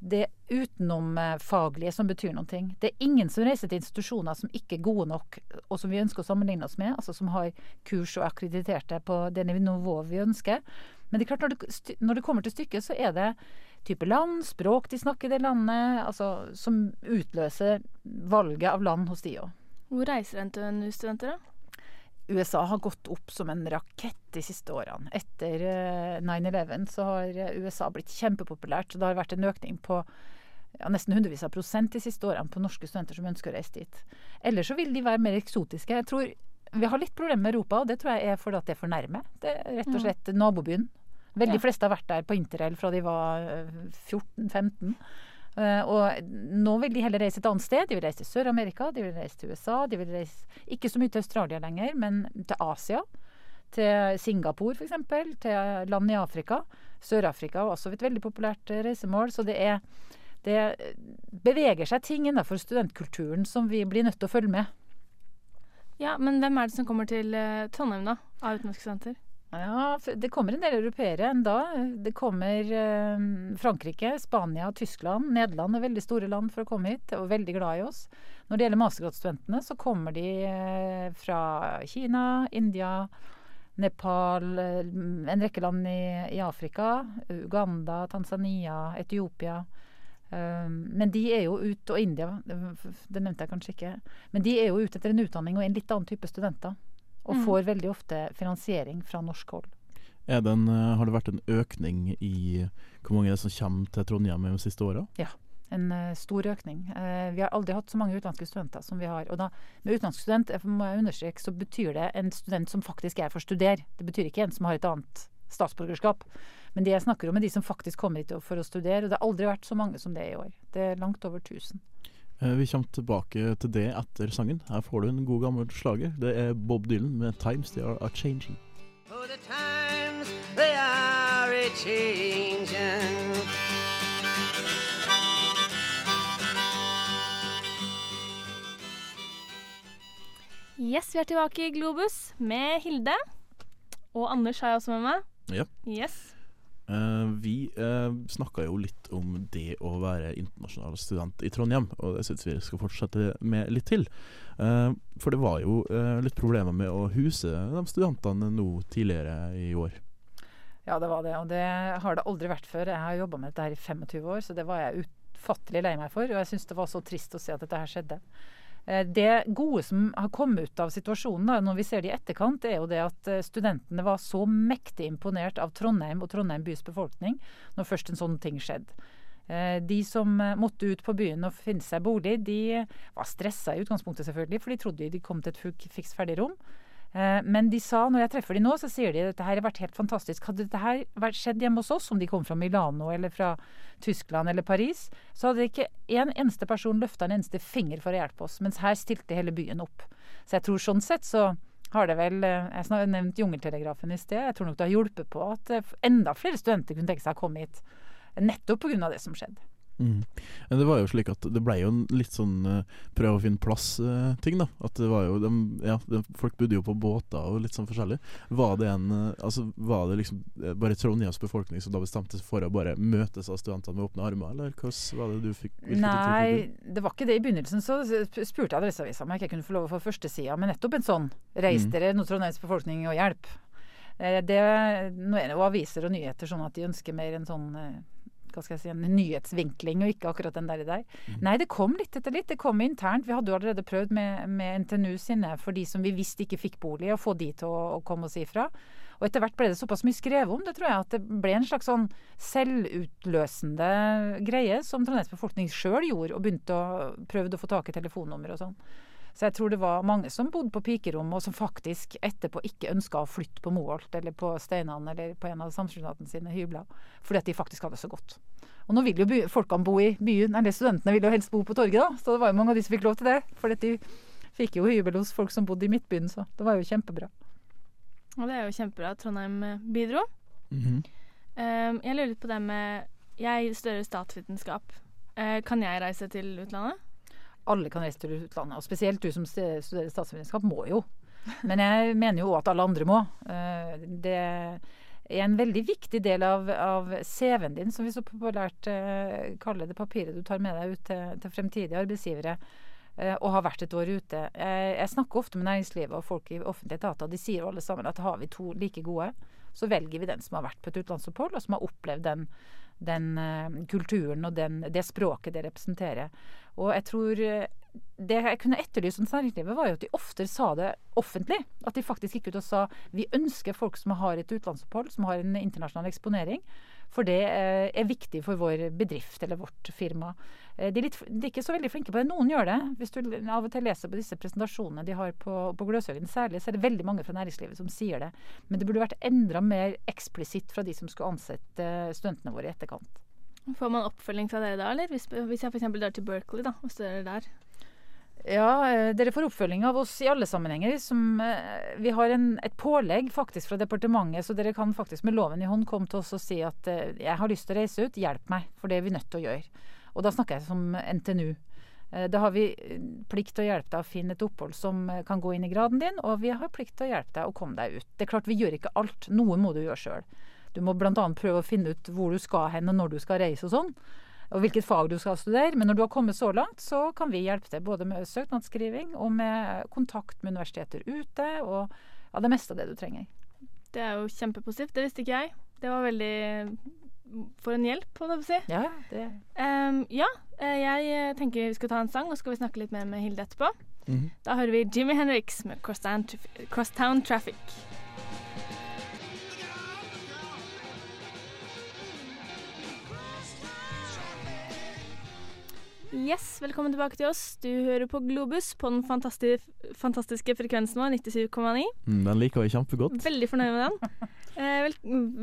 det utenomfaglige som betyr noe. Det er ingen som reiser til institusjoner som ikke er gode nok, og som vi ønsker å sammenligne oss med, altså som har kurs og akkrediterte på det nivået vi ønsker. Men det er klart, når det, når det kommer til stykket, så er det type land, språk de snakker i det landet, altså, som utløser valget av land hos de òg. Hvor reiser NTNU-studenter, da? USA har gått opp som en rakett de siste årene. Etter eh, 9-11 så har eh, USA blitt kjempepopulært. Så det har vært en økning på ja, nesten hundrevis av prosent de siste årene på norske studenter som ønsker å reise dit. Ellers så vil de være mer eksotiske. Jeg tror Vi har litt problemer med Europa, og det tror jeg er fordi at det er for nærme. Det er rett og slett nabobyen. Veldig Ja. fleste har vært der på interrail fra de var eh, 14-15. Eh, og nå vil de heller reise et annet sted. De vil reise til Sør-Amerika, de vil reise til USA. De vil reise ikke så mye til Australia lenger, men til Asia. Til Singapore f.eks. Til land i Afrika. Sør-Afrika er også et veldig populært eh, reisemål. Så det er det beveger seg ting innenfor studentkulturen som vi blir nødt til å følge med. Ja, men hvem er det som kommer til eh, Trondheim, da? Av utenlandske studenter? Ja, det kommer en del europeere enda. Det kommer eh, Frankrike, Spania, Tyskland. Nederland er veldig store land for å komme hit, og veldig glad i oss. Når det gjelder mastergradsstudentene, så kommer de eh, fra Kina, India, Nepal, eh, en rekke land i, i Afrika. Uganda, Tanzania, Etiopia. Eh, men de er jo ute, og India, det, nevnte jeg kanskje ikke. Men de er jo ute etter en utdanning og en litt annen type studenter. Og Mm. får veldig ofte finansiering fra norsk hold. Er det en, eh, har det vært en økning i hvor mange det som kommer til Trondheim de siste åra? En eh, stor økning. Eh, vi har aldri hatt så mange utenlandske studenter som vi har. Og da, med utenlandsk student må jeg understreke, så betyr det en student som faktisk er for å studere. Det betyr ikke en som har et annet statsborgerskap. Men det jeg snakker om er de som faktisk kommer hit for å studere. Og det har aldri vært så mange som det er i år. Det er langt over 1000. Eh, Vi kommer tilbake til det etter sangen. Her får du en god gammel slager. Det er Bob Dylan med 'Times They Are A Changing'. For the times they are a changing. Yes, vi er tilbake i Globus med Hilde. Og Anders har jeg også med meg. Ja. Yes. Eh, vi uh, snakka jo litt om det å være internasjonal student i Trondheim, og det syns vi skal fortsette med litt til. Uh, for det var jo uh, litt problemer med å huse de studentene nå tidligere i år. Ja, det var det. Og det har det aldri vært før. Jeg har jobba med dette her i 25 år, så det var jeg utfattelig lei meg for. Og jeg syns det var så trist å se at dette her skjedde. Eh, Det gode som har kommet ut av situasjonen, da, når vi ser det i etterkant, er jo det at eh, studentene var så mektig imponert av Trondheim og Trondheim bys befolkning når først en sånn ting skjedde. Eh, De som måtte ut på byen og finne seg bolig, de var stressa i utgangspunktet, selvfølgelig, for de trodde de kom til et fiks ferdig rom. Eh, Men de sa, når jeg treffer de nå, så sier de at dette her har vært helt fantastisk. Hadde dette her vært skjedd hjemme hos oss, om de kom fra Milano eller fra Tyskland eller Paris, så hadde ikke en eneste person løfta en eneste finger for å hjelpe oss. Mens her stilte hele byen opp. Så jeg tror sånn sett så har det vel eh, Jeg har nevnt Jungeltelegrafen i sted. Jeg tror nok det har hjulpet på at eh, enda flere studenter kunne tenke seg å komme hit. Nettopp pga. det som skjedde. Mm. Men det var jo slik at det ble jo en litt sånn uh, prøve å finne plass-ting, da. At det var jo de, Ja, de, folk bodde jo på båter og litt sånn forskjellig. Var det en uh, Altså, var det liksom eh, bare Trondheims befolkning som da bestemte seg for å bare møtes av studentene med åpne armer, eller hvordan var det du fikk Nei, det var ikke det. I begynnelsen så spurte jeg Adresseavisa om jeg ikke kunne få lov å få førstesida med nettopp en sånn 'Reis Mm. dere, nå Trondheims befolkning, og hjelp'. Eh, Det, nå er det jo aviser og nyheter sånn at de ønsker mer en sånn eh, hva skal jeg si, en nyhetsvinkling, og ikke akkurat den der. i deg. Mm. Nei, det kom litt etter litt. Det kom internt. Vi hadde jo allerede prøvd med, med NTNU sine for de som vi visste ikke fikk bolig, å få de til å, å komme og si ifra. Og etter hvert ble det såpass mye skrevet om det, tror jeg, at det ble en slags sånn selvutløsende greie som Trondheims befolkning sjøl gjorde, og begynte å prøvde å få tak i telefonnummer og sånn. Så jeg tror det var mange som bodde på pikerom, og som faktisk etterpå ikke ønska å flytte på Moholt eller på Steinan eller på en av samskipnadene sine hybler, fordi at de faktisk hadde det så godt. Og nå vil jo folkene bo i byen, eller studentene vil jo helst bo på torget, da. Så det var jo mange av de som fikk lov til det. For de fikk jo hybel hos folk som bodde i midtbyen, så det var jo kjempebra. Og det er jo kjempebra at Trondheim bidro. bidro. -hmm. Um, jeg lurer litt på det med Jeg studerer statsvitenskap. Uh, kan jeg reise til utlandet? Alle kan reise til utlandet, og spesielt du som studerer statsvitenskap må jo. Men jeg mener jo at alle andre må. Eh, Det er en veldig viktig del av, av CV-en din, som vi så populært eh, kaller det papiret du tar med deg ut til, til fremtidige arbeidsgivere. eh, Og har vært et år ute. Jeg, snakker ofte med næringslivet og folk i offentlige etater. De sier alle sammen at har vi to like gode, så velger vi den som har vært på et utenlandsopphold, og som har opplevd den, den eh, kulturen og den, det språket det representerer. Og jeg tror eh, det jeg kunne etterlyst hos næringslivet, var jo at de oftere sa det offentlig. At de faktisk gikk ut og sa vi ønsker folk som har et utenlandsopphold, som har en internasjonal eksponering. For det eh, er viktig for vår bedrift eller vårt firma. Eh, De er, litt, de er ikke så veldig flinke på det. Noen gjør det. Hvis du av og til leser på disse presentasjonene de har på, på Gløshaugen særlig, så er det veldig mange fra næringslivet som sier det. Men det burde vært enda mer eksplisitt fra de som skulle ansette eh, studentene våre i etterkant. Får man oppfølging fra dere da, eller? Hvis, hvis jeg f.eks. drar til Berkeley da, og studerer der. Ja, eh, dere får oppfølging av oss i alle sammenhenger. Som, eh, vi har en, et pålegg faktisk fra departementet, så dere kan faktisk med loven i hånd komme til oss og si at eh, jeg har lyst til å reise ut, hjelp meg, for det er vi nødt til å gjøre. Og da snakker jeg som NTNU. Da har vi plikt til å hjelpe deg å finne et opphold som kan gå inn i graden din, og vi har plikt til å hjelpe deg å komme deg ut. Det er klart vi gjør ikke alt, noe må du gjøre sjøl. Du må bl.a. prøve å finne ut hvor du skal hen og når du skal reise og sånn. Og hvilket fag du skal studere. Men når du har kommet så langt, så kan vi hjelpe deg både med søknadsskriving og med kontakt med universiteter ute, og ja, det meste av det du trenger. Det er jo kjempepositivt. Det visste ikke jeg. Det var veldig For en hjelp, må jeg si. Ja, det Um, ja, eh, jeg eh, tenker vi skal ta en sang, og så skal vi snakke litt mer med Hilde etterpå. Mhm. Da hører vi Jimmy Henriks med Crosstown, Crosstown Traffic. Yes, velkommen tilbake til oss. Du hører på Globus på den fantastiske, fantastiske frekvensen vår, 97,9. Mm, Den liker vi kjempegodt. Veldig fornøyd med den. (laughs) Eh, vel,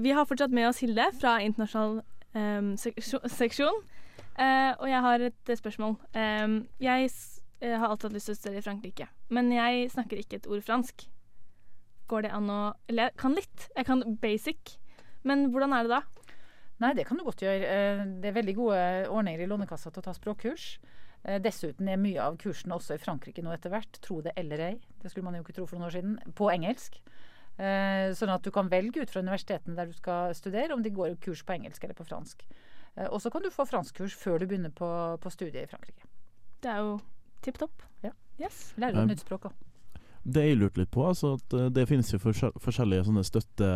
vi har fortsatt med oss Hilde fra internasjonal eh, seksjon. seksjon. Eh, og jeg har et spørsmål. Em, jeg eh, har alltid hatt lyst til å studere i Frankrike, men jeg snakker ikke et ord fransk. Går det an å Eller jeg kan litt. Jeg kan basic. Men hvordan er det da? Nei, det kan du godt gjøre. Eh, Det er veldig gode ordninger i Lånekassa til å ta språkkurs. Eh, Dessuten er mye av kursene også i Frankrike nå etter hvert, tro det eller ei, det skulle man jo ikke tro for noen år siden, på engelsk. Eh, Sånn at du kan velge ut fra universitetene der du skal studere, om de går kurs på engelsk eller på fransk. Og så kan du få franskkurs før du begynner på, på studiet i Frankrike. Det er jo tipp topp. Ja. Yes. Lærer du nytt språk òg. Det jeg lurte litt på, altså at eh, det finnes jo forskjellige sånne støtte,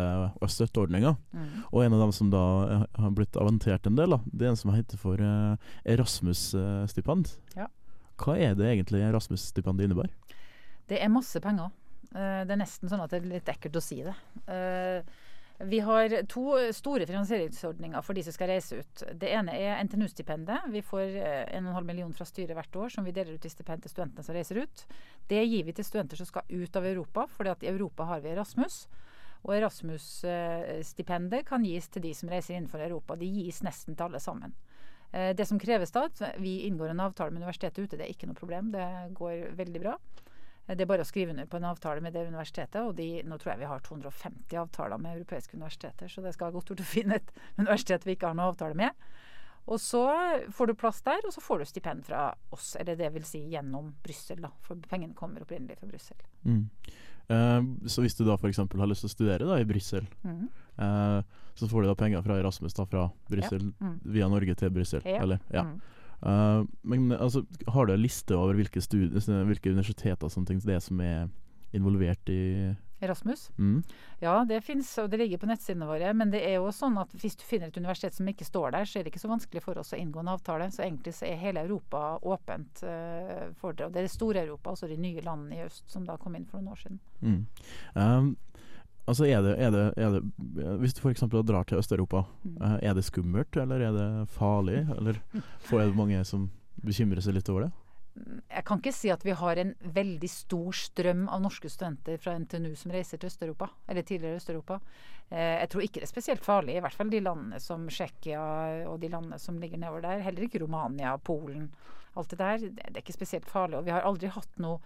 støtteordninger. Mm. Og en av dem som da eh, har blitt aventert en del, da, det er en som heter for eh, Erasmus-stipend. Ja. Hva er det egentlig Erasmus-stipendet innebærer? Det er masse penger. Eh, Det er nesten sånn at det er litt ekkelt å si det. Eh, Vi har to store finansieringsordninger for de som skal reise ut. Det ene er NTNU-stipendet. Vi får eh, 1,5 million fra styret hvert år som vi deler ut i stipend til studentene som reiser ut. Det gir vi til studenter som skal ut av Europa, fordi i Europa har vi Erasmus. Og Erasmus-stipendet kan gis til de som reiser innenfor Europa. De gis nesten til alle sammen. Eh, Det som kreves da, at vi inngår en avtale med universitetet ute, det er ikke noe problem. Det går veldig bra. Det er bare å skrive under på en avtale med det universitetet, og de, nå tror jeg vi har 250 avtaler med europeiske universiteter, så det skal godt gjort å finne et (laughs) universitet vi ikke har noen avtale med. Og så får du plass der, og så får du stipend fra oss, eller det vil si gjennom Brussel, da, for pengene kommer opprinnelig fra Brussel. Mm. Eh, så hvis du da f.eks. har lyst til å studere da i Brussel, mm. eh, så får du da penger fra Erasmus da fra Brussel Mm. via Norge til Brussel, Ja. eller? Ja. Eh, men altså, har du en liste over hvilke, studi- hvilke universiteter og sånne ting det er som er involvert i Erasmus? mm. Ja, det fins, og det ligger på nettsidene våre. Men det er jo sånn at hvis du finner et universitet som ikke står der, så er det ikke så vanskelig for oss å inngå en avtale. Så egentlig så er hele Europa åpent uh, for det. Og det er det store Europa, altså de nye landene i øst, som da kom inn for noen år siden. Mm. Um, altså er det, er det, er det Hvis du f.eks. drar til Øst-Europa, Mm. eh, er det skummelt, eller er det farlig? Eller får det mange som bekymrer seg litt over det? Jeg kan ikke si at vi har en veldig stor strøm av norske studenter fra NTNU som reiser til Øst-Europa, eller tidligere Øst-Europa. Eh, jeg tror ikke det er spesielt farlig, i hvert fall de landene som Tsjekkia og de landene som ligger nedover der. Heller ikke Romania, Polen. Alt det der. Det det er ikke spesielt farlig. Og vi har aldri hatt noe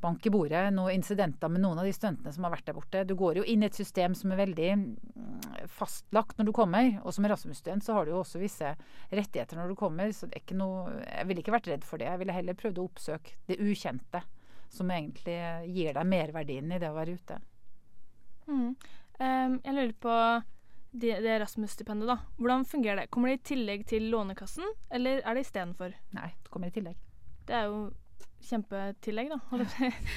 bank i bordet, noen incidenter med noen av de studentene som har vært der borte. Du går jo inn i et system som er veldig mm, fastlagt når du kommer. Og som Erasmus-student så har du jo også visse rettigheter når du kommer. Så det er ikke noe Jeg ville ikke vært redd for det. Jeg ville heller prøvd å oppsøke det ukjente. Som egentlig gir deg merverdien i det å være ute. Mm. Um, jeg lurer på det, det Erasmus-stipendet, da. Hvordan fungerer det? Kommer det i tillegg til Lånekassen, eller er det istedenfor? Nei, det kommer i tillegg. Det er jo kjempetillegg, da.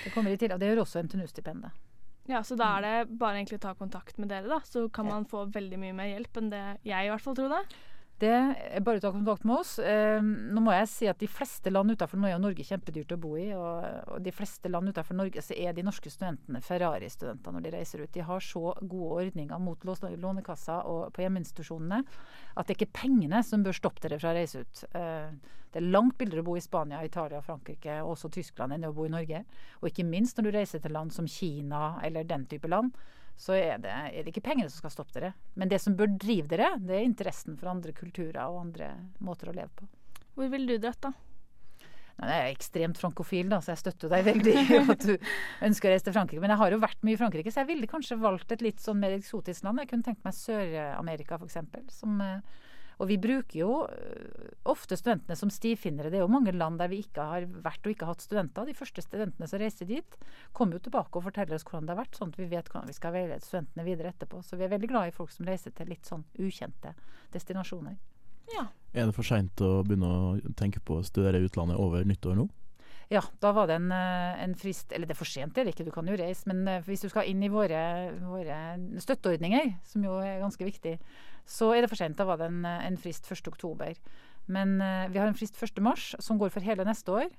Det kommer i tillegg. Og det gjør også NTNU-stipendet. Ja, Så da er det bare egentlig å ta kontakt med dere, da. Så kan man få veldig mye mer hjelp enn det jeg i hvert fall trodde. Det er bare å ta kontakt med oss. Eh, nå må jeg si at de fleste land utenfor Norge, er Norge er kjempedyrt å bo i, og, og de fleste land utenfor Norge så er de norske studentene Ferrari-studenter når de reiser ut. De har så gode ordninger mot lånekassa og på hjemmeinstitusjonene at det er ikke pengene som bør stoppe dere fra å reise ut. Eh, det er langt billigere å bo i Spania, Italia, Frankrike og også Tyskland enn å bo i Norge. Og ikke minst når du reiser til land som Kina eller den type land så er det, er det ikke pengene som skal stoppe dere. Men det som bør drive dere, det er interessen for andre kulturer og andre måter å leve på. Hvor ville du dratt, da? Nei, jeg er ekstremt frankofil, da, så jeg støtter deg veldig i at du ønsker å reise til Frankrike. Men jeg har jo vært mye i Frankrike, så jeg ville kanskje valgt et litt sånn mer eksotisk land. Jeg kunne tenkt meg Sør-Amerika, f.eks. Som eh, og vi bruker jo øh, ofte studentene som stifinnere. Det er jo mange land der vi ikke har vært og ikke hatt studenter. De første studentene som reiser dit, kommer jo tilbake og forteller oss hvordan det har vært, sånn at vi vet hvordan vi skal veilede studentene videre etterpå. Så vi er veldig glad i folk som reiser til litt sånn ukjente destinasjoner. Ja. Er det for seint å begynne å tenke på å studere i utlandet over nyttår nå? Ja, da var det en, eh, en frist Eller det er for sent, er det ikke, du kan jo reise. Men eh, hvis du skal inn i våre, våre støtteordninger, som jo er ganske viktig, så er det for sent. Da var det en, eh, en frist 1. oktober. Men vi har en frist 1. mars som går for hele neste år.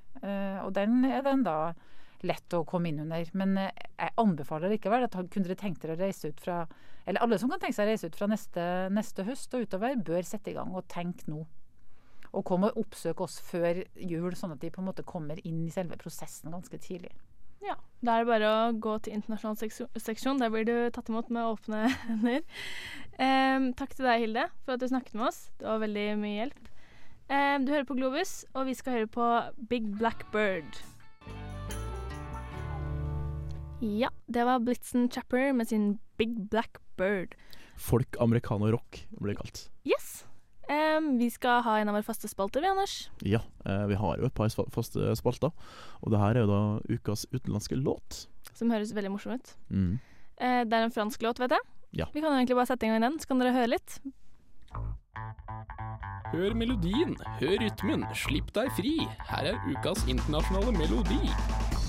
og den er den da lett å komme inn under. Men jeg anbefaler likevel at kunne dere tenkt dere å reise ut fra Eller alle som kan tenke seg å reise ut fra neste, neste høst og utover, bør sette i gang og tenke nå. Og kom og oppsøk oss før jul, sånn at de på en måte kommer inn i selve prosessen ganske tidlig. Ja, Da er det bare å gå til internasjonal seksjon. Der blir du tatt imot med åpne (laughs) hender. Em, takk til deg, Hilde, for at du snakket med oss. Det var veldig mye hjelp. Em, du hører på Globus, og vi skal høre på Big Black Bird. Ja, det var Blitzen Chapper med sin Big Black Bird. Folk, americano, rock blir det kalt. Yes. Em, vi skal ha en av våre faste spalter, vi, Anders. Ja, eh, vi har jo et par faste spalter. Og det her er jo da ukas utenlandske låt. Som høres veldig morsom ut. Mm. Eh, det er en fransk låt, vet jeg. Ja. Vi kan jo egentlig bare sette i gang den, så kan dere høre litt. Hør melodien, hør rytmen, slipp deg fri. Her er ukas internasjonale melodi.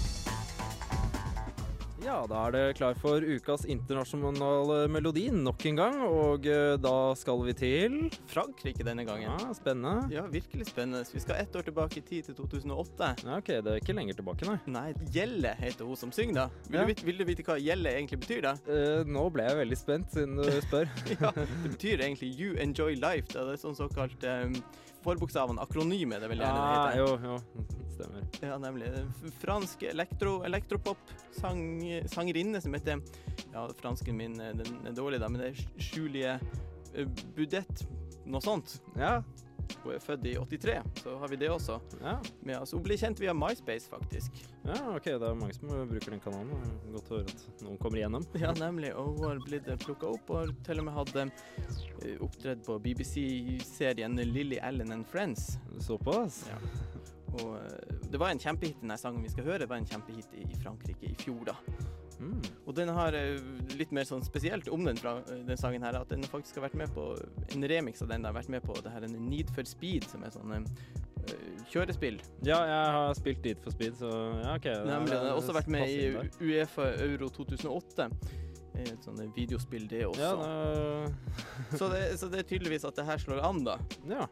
Ja, da er det klar for ukas internasjonale melodi nok en gang, og eh, da skal vi til Frankrike denne gangen. Ja, spennende. Ja, virkelig spennende. Vi skal ett år tilbake i tid, til 2008. Ja, ok, det er ikke lenger tilbake, nei. Nei, Gjelle heter hun som synger, da. Vil, Ja. du, vite, vil du vite hva gjelle egentlig betyr, da? Eh, nå ble jeg veldig spent, siden du spør. (laughs) ja, det betyr egentlig You Enjoy Life. Da. Det er sånn såkalt um, forbokstaven, akronyme, det vil gjerne det Ja, heter. jo, jo, stemmer. Ja, nemlig. Fransk elektro, elektropop-sangerinne som heter Ja, fransken min eh, den er dårlig, da, men det er Julie eh, Budette, noe sånt. Ja, Hun er født i 83, så har vi det også. ja, med oss. Hun ble kjent via MySpace, faktisk. ja, ok, det er mange som bruker den kanalen. Godt å høre at noen kommer igjennom. (laughs) Ja, nemlig. Og hun har blitt plukka opp, og har til og med hatt eh, opptredd på BBC-serien Lily Allen and Friends. Såpass? Ja. Og eh, det var en kjempehit, den sangen vi skal høre, det var en kjempehit i, Frankrike i fjor, da. Mm. Og den har eh, litt mer sånn spesielt om den, eh, den sangen her, at den faktisk har vært med på en remix av den. har vært med på det her en Need for Speed, som er sånn uh, kjørespill. Ja, jeg har spilt Need for Speed, så ja, ok. Nemlig. Den har også vært med i. Uefa Euro 2008. Eh, Et sånt videospill, det også. Ja, det, så, det, så det er tydeligvis at det her slår an, da. ja.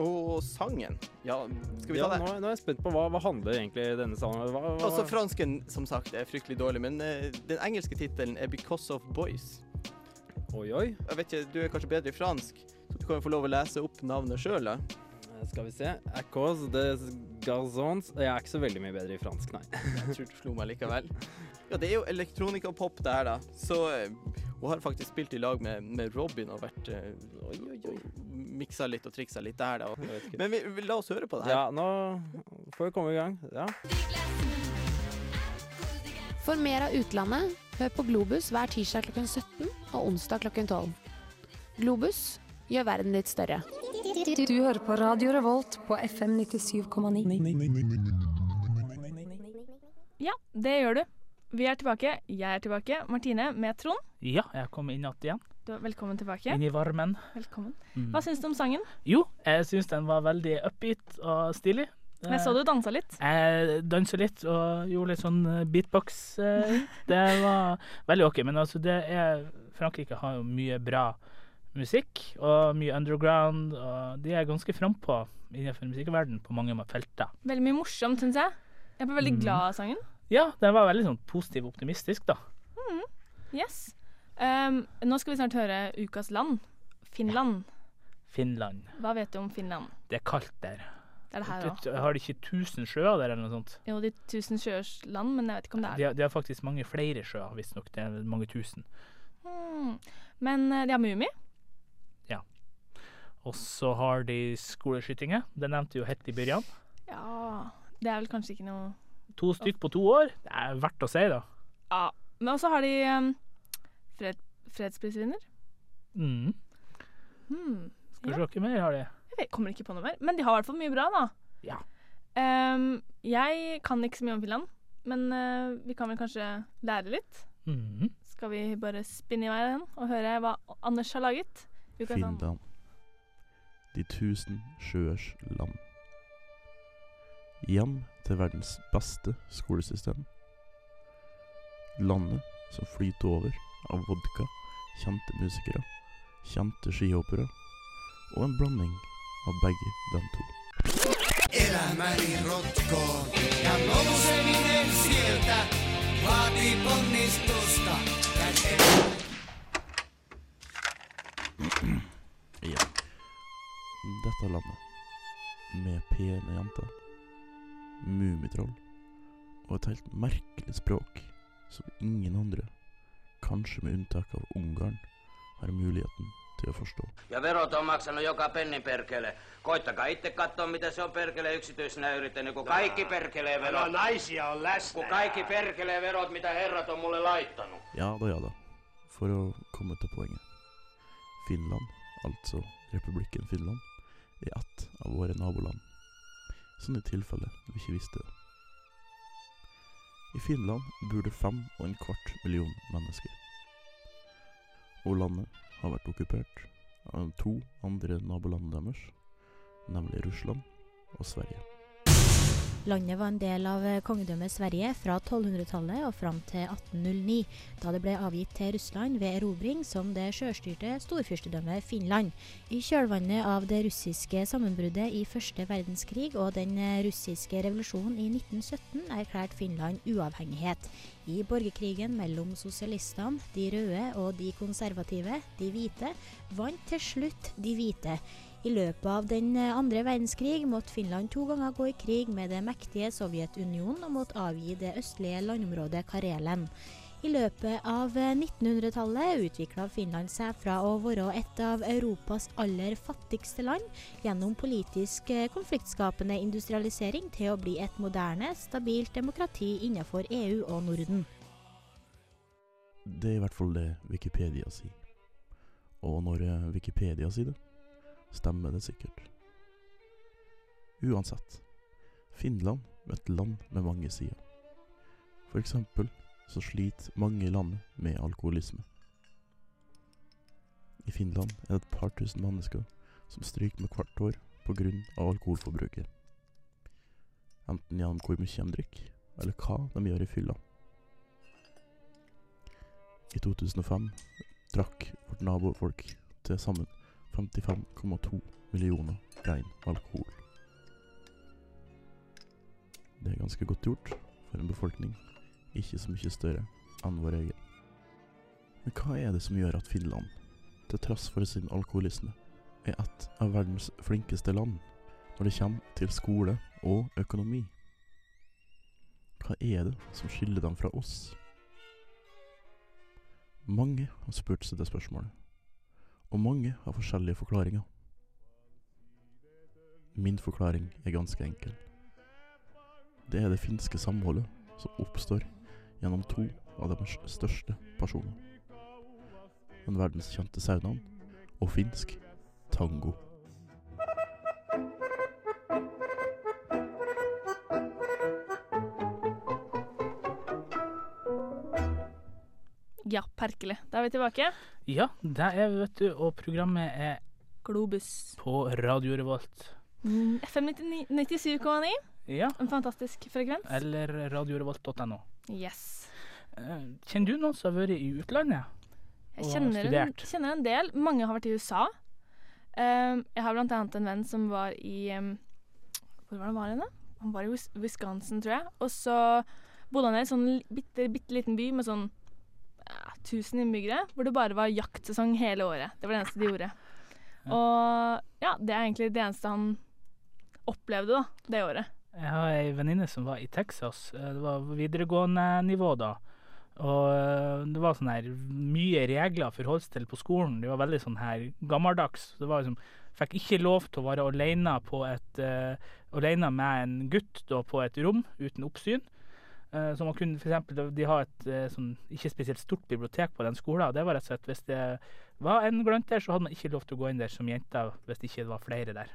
Og sangen Ja, skal vi ta ja, det? nå er jeg spent på hva, hva handler egentlig denne sangen? Hva, hva, Altså, fransken, som sagt, er fryktelig dårlig, men uh, den engelske tittelen er 'Because of Boys'. Oi, oi. Jeg vet ikke, Du er kanskje bedre i fransk, så du kan jo få lov å lese opp navnet sjøl, da. Eh, Skal vi se. Acos de Garzons Jeg er ikke så veldig mye bedre i fransk, nei. Jeg tror du slo meg likevel. (laughs) Ja, det er jo elektronikapop, det her, da. Så eh, hun har faktisk spilt i lag med, med Robin og vært eh, Oi, oi, oi. Miksa litt og triksa litt der, da. Men vi, vi, la oss høre på det her. Ja, nå får vi komme i gang. Ja. For mer av utlandet, hør på Globus hver tirsdag klokken 17 og onsdag klokken 12. Globus gjør verden litt større. Du hører på Radio Revolt på FM 97,9. Ja, det gjør du. Vi er tilbake. Jeg er tilbake. Martine med Trond. Ja, jeg kom inn igjen. Er velkommen tilbake. Inn i varmen. Velkommen. Mm. Hva syns du om sangen? Jo, jeg syns den var veldig upbeat og stilig. Jeg så du dansa litt. Jeg dansa litt og gjorde litt sånn eh, beatbox. eh. (laughs) Det var veldig ok. Men altså, det er Frankrike har jo mye bra musikk, og mye underground, og de er ganske frampå innenfor musikkverdenen på mange felter. Veldig mye morsomt, syns jeg. Jeg ble veldig Mhm. glad av sangen. Ja, den var veldig sånn positiv og optimistisk, da. Mm. Yes. Um, nå skal vi snart høre ukas land. Finland. Finland. Hva vet du om Finland? Det er kaldt der. Det er det her også. Har de ikke 1000 sjøer der, eller noe sånt? Jo, de tusen sjøers land, men jeg vet ikke om det De er har, de har faktisk mange flere sjøer, visstnok. Det er mange tusen. Mm. Men eh, de har Mummi. Ja. Og så har de skoleskytinger. Det nevnte jo Hetty Byrjan. Ja Det er vel kanskje ikke noe To stykk på to år. Det er verdt å si, da. Ja. Men også har de um, fred, fredsprisvinner. Mm. Hmm. Skal vi se hva mer har de? Jeg kommer ikke på noe mer. Men de har i hvert fall mye bra, da. Ja. Um, jeg kan ikke så mye om Finland, men uh, vi kan vel kanskje lære litt. Mm. Skal vi bare spinne i vei den og høre hva Anders har laget? Finland. De tusen sjøers land. Hjem til verdens beste skolesystem. Landet som flyter over av vodka, kjente musikere, kjente skihoppere og en blanding av begge de to. Ja. Dette landet, med pene jenter, mummitroll og et helt merkelig språk som ingen andre, kanskje med unntak av Ungarn, har muligheten til å forstå. Ja verot on maksanut joka pennin perkele. Koittakaa itse katsoa, mitä se on perkele yksityisenä yrittänyt, kun kaikki perkelee verot. No naisia on läsnä. Kun kaikki perkelee verot, mitä herrat on mulle laittanut. Ja da, ja da. For å komme til poenget. Finland, altså republikken Finland, er ett av våre naboland. Sånn i tilfelle du ikke visste. I Finland bor det fem og en kvart million mennesker. Og landet har vært okkupert av to andre naboland deres, nemlig Russland og Sverige. Landet var en del av eh, kongedømmet Sverige fra 1200-tallet og fram til 1809, da det ble avgitt til Russland ved erobring som det sjølstyrte storfyrstedømmet Finland. I kjølvannet av det russiske sammenbruddet i første verdenskrig og den eh, russiske revolusjonen i 1917 erklærte Finland uavhengighet. I borgerkrigen mellom sosialistene, de røde og de konservative, de hvite, vant til slutt de hvite. I løpet av den eh, andre verdenskrig måtte Finland to ganger gå i krig med det mektige Sovjetunionen og måtte avgi det østlige landområdet Karelen. I løpet av eh, 1900-tallet utvikla Finland seg fra å være et av Europas aller fattigste land gjennom politisk eh, konfliktskapende industrialisering til å bli et moderne, stabilt demokrati innenfor EU og Norden. Det er i hvert fall det Wikipedia sier. Og når eh, Wikipedia sier det, stemmer det sikkert. Uansett. Finland er et land med mange sider. For eksempel så sliter mange i landet med alkoholisme. I Finland er det et par tusen mennesker som stryker med hvert år pga. alkoholforbruket. Enten gjennom hvor mye de drikker, eller hva de gjør i fylla. I 2005 drakk vårt nabofolk til sammen 55,2 millioner rein alkohol. Det er ganske godt gjort for en befolkning ikke så mye større enn vår egen. Men hva er det som gjør at Finland, til tross for sin alkoholisme, er et av verdens flinkeste land når det kommer til skole og økonomi? Hva er det som skiller dem fra oss? Mange har spurt seg det spørsmålet, og mange har forskjellige forklaringer. Min forklaring er ganske enkel. Det er det finske samholdet som oppstår gjennom to av deres største personer. Den verdenskjente saunaen og finsk tango. Ja, perkele. Da er vi tilbake. Ja, det er vi, vet du, og programmet er Globus på Radio Revolt. Mm, FM 97,9. Ja. En fantastisk frekvens. Eller radiorevolt.no. Yes. Eh, Kjenner du noen som har vært i utlandet? Jeg og kjenner en, studert? kjenner en del. Mange har vært i USA. Um, jeg har blant annet en venn som var i um, Hvor var han var henne? Han var i Wisconsin, tror jeg. Og så bodde han i en sånn bitte, bitte liten by med sånn ja, 1000 innbyggere, hvor det bare var jaktsesong hele året. Det var det eneste de gjorde. Og ja, det er egentlig det eneste han opplevde da, det året. Jeg har ei venninne som var i Texas. Eh, Det var videregående nivå da. Og eh, det var sånn her mye regler å forholde seg til på skolen. De var veldig sånn her gammeldags. Det var liksom Fikk ikke lov til å være alene på et uh, Alene med en gutt da på et rom uten oppsyn. Eh, så man kunne for eksempel, de- har et eh, sånn ikke spesielt stort bibliotek på den skolen. og Det var rett og slett Hvis det var en glant der, så hadde man ikke lov til å gå inn der som jente hvis det ikke var flere der.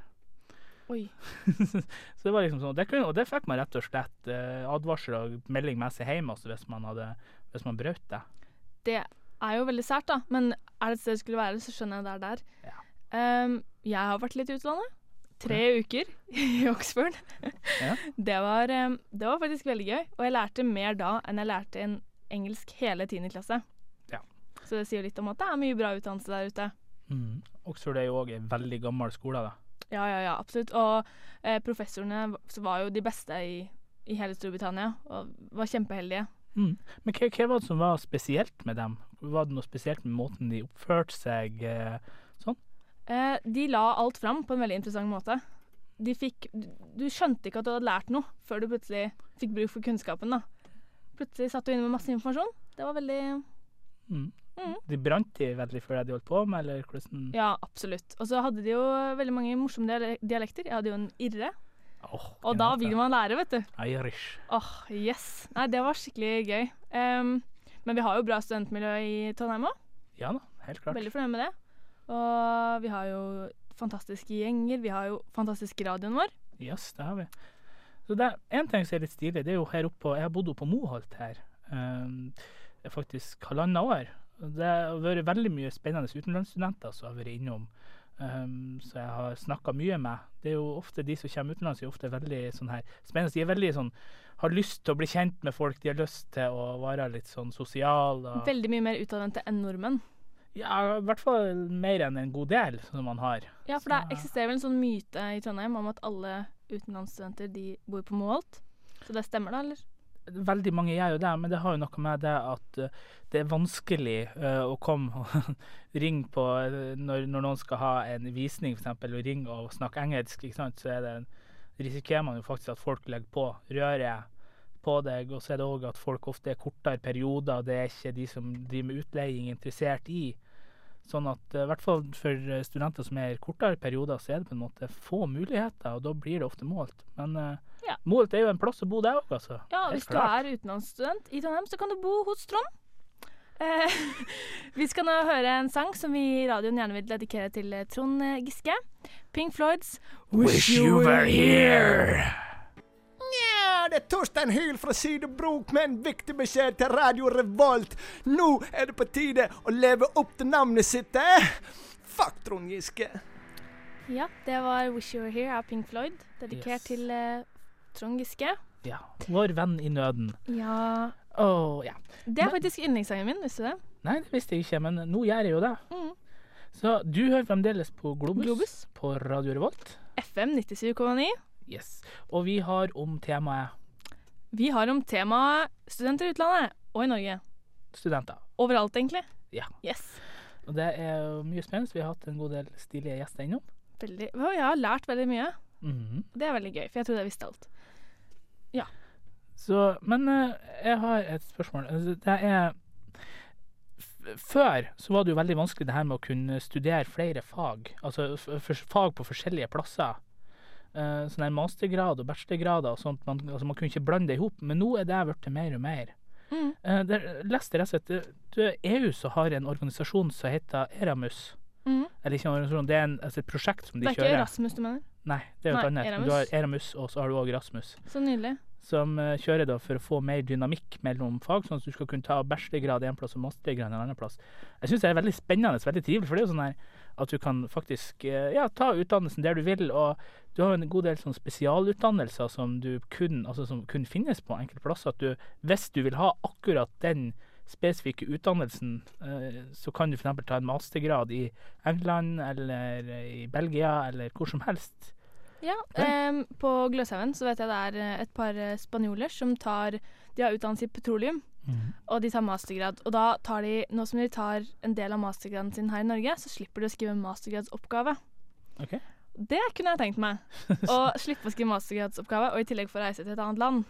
Oi. (laughs) så det var liksom sånn, det kunne, og det fikk man rett og slett eh, advarsel og melding med seg hjem også, hvis man hadde, hvis man brøt det. Det er jo veldig sært, da. Men er det et sted det skulle være, så skjønner jeg det er der. Um, jeg har vært litt i utlandet. Tre uker (laughs) i Oxford. Ja. det, var, um, det var faktisk veldig gøy. Og jeg lærte mer da enn jeg lærte en engelsk hele 10. klasse. Ja. Så det sier litt om at det er mye bra utdannelse der ute. Mm. Oxford er jo òg en veldig gammel skole. da. Ja, ja, ja, absolutt. Og eh, professorene var jo de beste i, i hele Storbritannia, og var kjempeheldige. Mm. Men hva, hva var det som var spesielt med dem? Var det noe spesielt med måten de oppførte seg eh, sånn? Eh, de la alt fram på en veldig interessant måte. De fikk, du, skjønte ikke at du hadde lært noe før du plutselig fikk bruk for kunnskapen. da. Plutselig satt du inne med masse informasjon. Det var veldig Mm. Mm. De brant de veldig for det de holdt på med, eller hvordan Ja, absolutt. Og så hadde de jo veldig mange morsomme dialekter. Jeg hadde jo en irre. og da vil man lære, vet du. Irish. Åh, yes. Nei, det var skikkelig gøy. Um, men vi har jo bra studentmiljø i Trondheim òg. Ja da, helt klart. Veldig fornøyd med det. Og vi har jo fantastiske gjenger. Vi har jo fantastisk radioen vår. Yes, det har vi. Så det er en ting som er litt stilig, det er jo her oppe på Jeg har bodd oppe på Moholt her. Um, det er faktisk halvannet år. Det har vært veldig mye spennende utenlandsstudenter som har vært innom. Um, så jeg har snakka mye med. Det er jo ofte De som kommer utenlands, er ofte veldig sånn her spennende. De er veldig sånn har lyst til å bli kjent med folk. De har lyst til å være litt sånn sosial. Veldig mye mer utadvendte enn nordmenn. Ja, i hvert fall mer enn en god del som man har. Ja, for det eksisterer vel en sånn myte i Trondheim om at alle utenlandsstudenter de bor på Moholt. Så det stemmer da, eller? Veldig mange gjør jo det, men det har jo noe med det at eh, det er vanskelig uh, å komme og (laughs) ringe på eh, når, når noen skal ha en visning, f.eks., og ringe og snakke engelsk, ikke sant? så er det, risikerer man jo faktisk at folk legger på røret på deg, og så er det òg at folk ofte er kortere perioder, det er ikke de som driver med utleiing interessert i. Sånn at eh, i hvert fall for eh, studenter som er i kortere perioder, så er det på en måte få muligheter, og da blir det ofte målt. Men uh, Ja. målt er jo en plass å bo, det òg, altså. Ja, Helt hvis du er utenlandsstudent i Trondheim, så kan du bo hos Trond. Eh, (laughs) vi skal nå høre en sang som vi i radioen gjerne vil dedikere til eh, Trond eh, Giske. Pink Floyds Wish you were here. Nja, det er Torstein Hyl fra Sydebrok med en viktig beskjed til Radio Revolt. Nå er det på tide å leve opp til navnet sitt, eh? Fuck Trond Giske. Ja, det var Wish You Were Here av Pink Floyd, dedikert Yes. til uh, Trond Giske. Ja. Vår venn i nøden. Ja Oh, ja. Det er faktisk yndlingssangen min, visste du det? Nei, det visste jeg ikke, men nå gjør jeg jo det. Mm. Så du hører fremdeles på Globus, Globus. på Radio Revolt. FM 97,9. Yes. Og vi har om temaet Vi har om temaet studenter i utlandet og i Norge. studenter. Overalt, egentlig. Ja. Yes. Og det er mye spennende. Vi har hatt en god del stilige gjester innom. Veldig. Og jeg har lært veldig mye. Mhm. Det er veldig gøy, for jeg trodde jeg visste alt. Ja. Så, men eh, jeg har et spørsmål. Altså, Det er Før så var det jo veldig vanskelig det her med å kunne studere flere fag. Altså fag på forskjellige plasser. Uh, sånn mastergrad og bachelorgrader og sånt. Man, altså, man kunne ikke blande det i hop. Men nå er det blitt mer og mer. Mm. Uh, det, leste rett og slett EU så har en organisasjon som heter Eramus. Mm. Eller ikke en organisasjon, det er en, altså et prosjekt som de kjører. Det er kjører. ikke Erasmus du mener? Nei, det er jo et annet. Eramus. Du har Eramus, og så har du òg Rasmus. Så nydelig. som uh, kjører da for å få mer dynamikk mellom fag, sånn at du skal kunne ta bachelorgrad en plass og mastergrad en annen plass. Jeg syns det er veldig spennende, veldig trivelig, for det er jo sånn her at du kan faktisk eh, ja, ta utdannelsen der du vil, og du har jo en god del sånn spesialutdannelser som du kun, altså som kun finnes på enkelte plasser. At du, hvis du vil ha akkurat den spesifikke utdannelsen, eh, så kan du f.eks. ta en mastergrad i England eller i Belgia eller hvor som helst. Ja, um, på Gløshaugen så vet jeg det er eh, et par spanjoler som tar De har utdannelse i petroleum, og de tar mastergrad. Og da tar de, nå som de tar en del av mastergraden sin her i Norge, så slipper de å skrive mastergradsoppgave. Ok. Det kunne jeg tenkt meg. (laughs) Å slippe å skrive mastergradsoppgave, og i tillegg få reise til et annet land.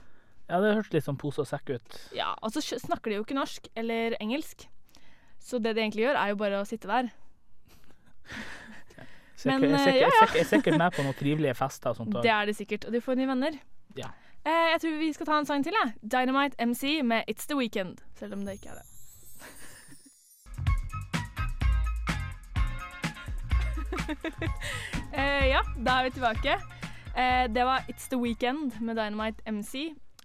Ja, det hørtes litt sånn pose og sekk ut. Ja, og så snakker de jo ikke norsk eller engelsk. Så det de egentlig gjør, er jo bare å sitte der. (laughs) Men, eh, sikkert, ja, ja. sikkert, sikkert med på noen trivelige fester og sånt. (laughs) Det er de sikkert, og de får nye venner. Ja. Eh, jeg tror vi skal ta en sang til, jeg. Dynamite MC med It's The Weekend. Selv om det ikke er det. (laughs) eh, ja, da er vi tilbake. Eh, det var It's The Weekend med Dynamite MC.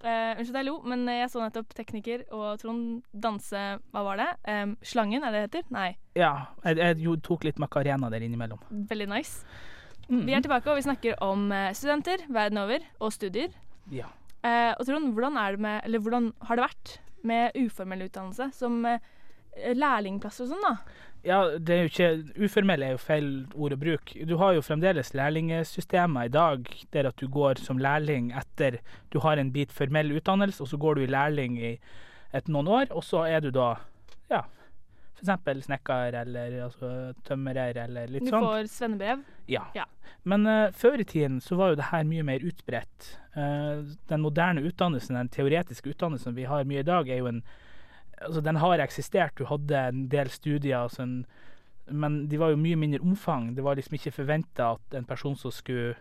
Eh, Unnskyld jeg lo, men jeg så nettopp tekniker og Trond danse Hva var det? Slangen, er det det heter? Nei. Ja, jeg, jeg tok litt Macarena der innimellom. Veldig nice. Vi er tilbake, og vi snakker om eh, studenter verden over, og studier. Ja. Eh, og Trond, hvordan, det med, eller hvordan har det vært med uformell utdannelse, som eh, lærlingplasser og sånn, da? Ja, det er jo ikke Uformell er jo feil ord å bruke. Du har jo fremdeles lærlingsystemer i dag der at du går som lærling etter du har en bit formell utdannelse, og så går du i lærling i et noen år, og så er du da ja, f.eks. snekker eller altså, tømrer eller litt Du får får svennebrev. Ja. Ja. Men uh, før i tiden så var jo det her mye mer utbredt. Uh, den moderne utdannelsen, den teoretiske utdannelsen vi har mye i dag, er jo en Altså, den har eksistert. Du hadde en del studier, altså en, men de var jo mye mindre omfang. Det var liksom ikke forventa at en person som skulle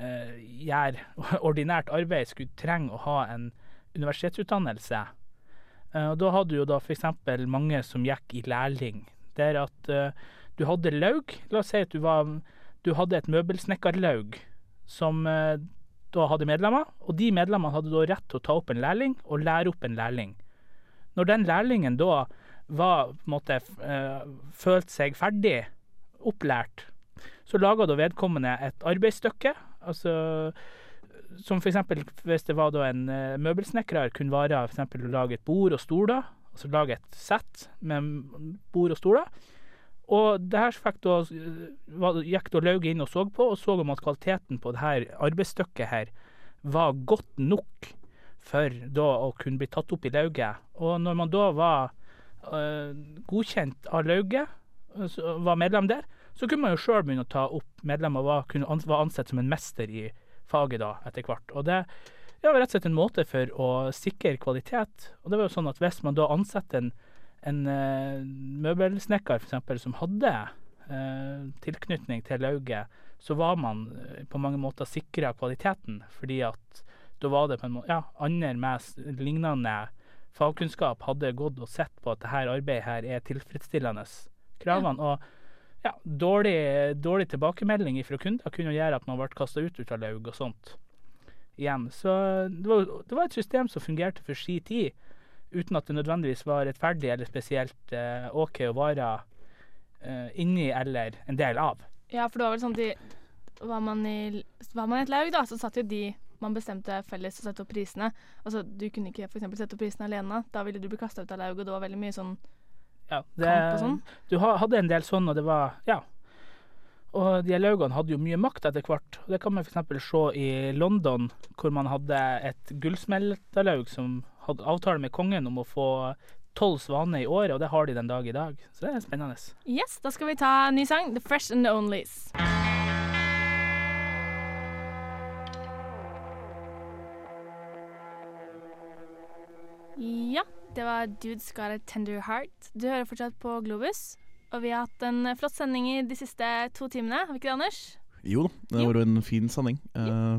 uh, gjøre (laughs) ordinært arbeid, skulle trenge å ha en universitetsutdannelse. Eh, og da hadde du jo da f.eks. mange som gikk i lærling. Der at uh, du hadde laug. La oss si at du, var, du hadde et møbelsnekkerlaug som uh, da hadde medlemmer, og de medlemmene hadde da rett til å ta opp en lærling og lære opp en lærling. Når den lærlingen da var, f- eh, følte seg ferdig opplært, så laga da vedkommende et arbeidsstykke. Altså, som eksempel hvis det var da en eh, møbelsnekrer, kunne være f.eks. å lage et bord og stoler. Altså lage et sett med bord og stoler. Og det her fikk da, eh, gikk da Lauge inn og så på, og så om at kvaliteten på det her arbeidsstykket her var godt nok for da å kunne bli tatt opp i lauget. Og når man da var øh, godkjent av lauget, var medlem der, så kunne man jo sjøl begynne å ta opp medlemmer og var, kunne var ansett som en mester i faget da, etter hvert. Og det ja, var rett og slett en måte for å sikre kvalitet. Og det var jo sånn at hvis man da ansetter en, en uh, møbelsnekker eksempel, som hadde uh, tilknytning til lauget, så var man øh, på mange måter sikra kvaliteten, fordi at da var det på en måte, ja, andre med lignende fagkunnskap hadde gått og sett på at dette arbeidet her er tilfredsstillende kravene. Og ja, dårlig, dårlig tilbakemelding fra kunder kunne gjøre at man ble kasta ut av laug og sånt. Igjen. Så det var, det var et system som fungerte for si tid, uten at det nødvendigvis var rettferdig eller spesielt eh, OK å være eh, inni eller en del av. Ja, for det var vel sånn at de, var, man i, var man i et laug, da, så satt jo de man bestemte felles å sette opp prisene. Altså, Du kunne ikke eksempel sette opp prisene alene. Da ville du bli kasta ut av laug, og det var veldig mye sånn Ja, kamp og sånn. Du hadde en del sånn, og det var Ja. Og de laugene hadde jo mye makt etter hvert. Og Det kan man f.eks. se i London, hvor man hadde et gullsmeltalaug som hadde avtale med kongen om å få tolv svaner i året, og det har de den dag i dag. Så det er spennende. Yes, da skal vi ta en ny sang. The Fresh and the Onlys. Ja, det var Dudes Got a Tender Heart. Du hører fortsatt på Globus. Og vi har hatt en flott sending i de siste to timene. Har vi ikke det, Anders? Jo da, det var jo en fin sending. Eh,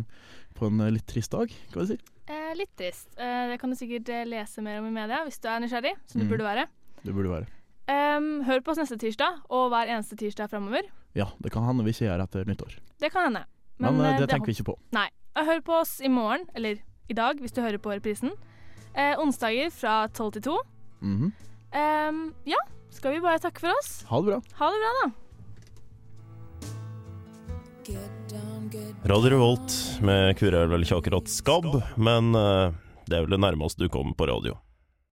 på en eh, litt trist dag, kan vi si. Eh, litt trist. Eh, det kan du sikkert eh, lese mer om i media hvis du er nysgjerrig, som du Mm. burde være. Det burde være. Um, hør på oss neste tirsdag og hver eneste tirsdag framover. Ja, det kan hende vi ikke gjør etter nyttår. Det kan hende. Men, Men det det, tenker vi ikke på. Nei. Hør på oss i morgen, eller i dag, hvis du hører på reprisen. Eh, onsdager fra 12 til 2. -hmm. eh, ja, skal vi bare takke for oss? Ha det bra. Ha det bra, da. Radio Revolt med Kure vel ikke akkurat skabb, men eh, det er vel det nærmeste du kommer på radio.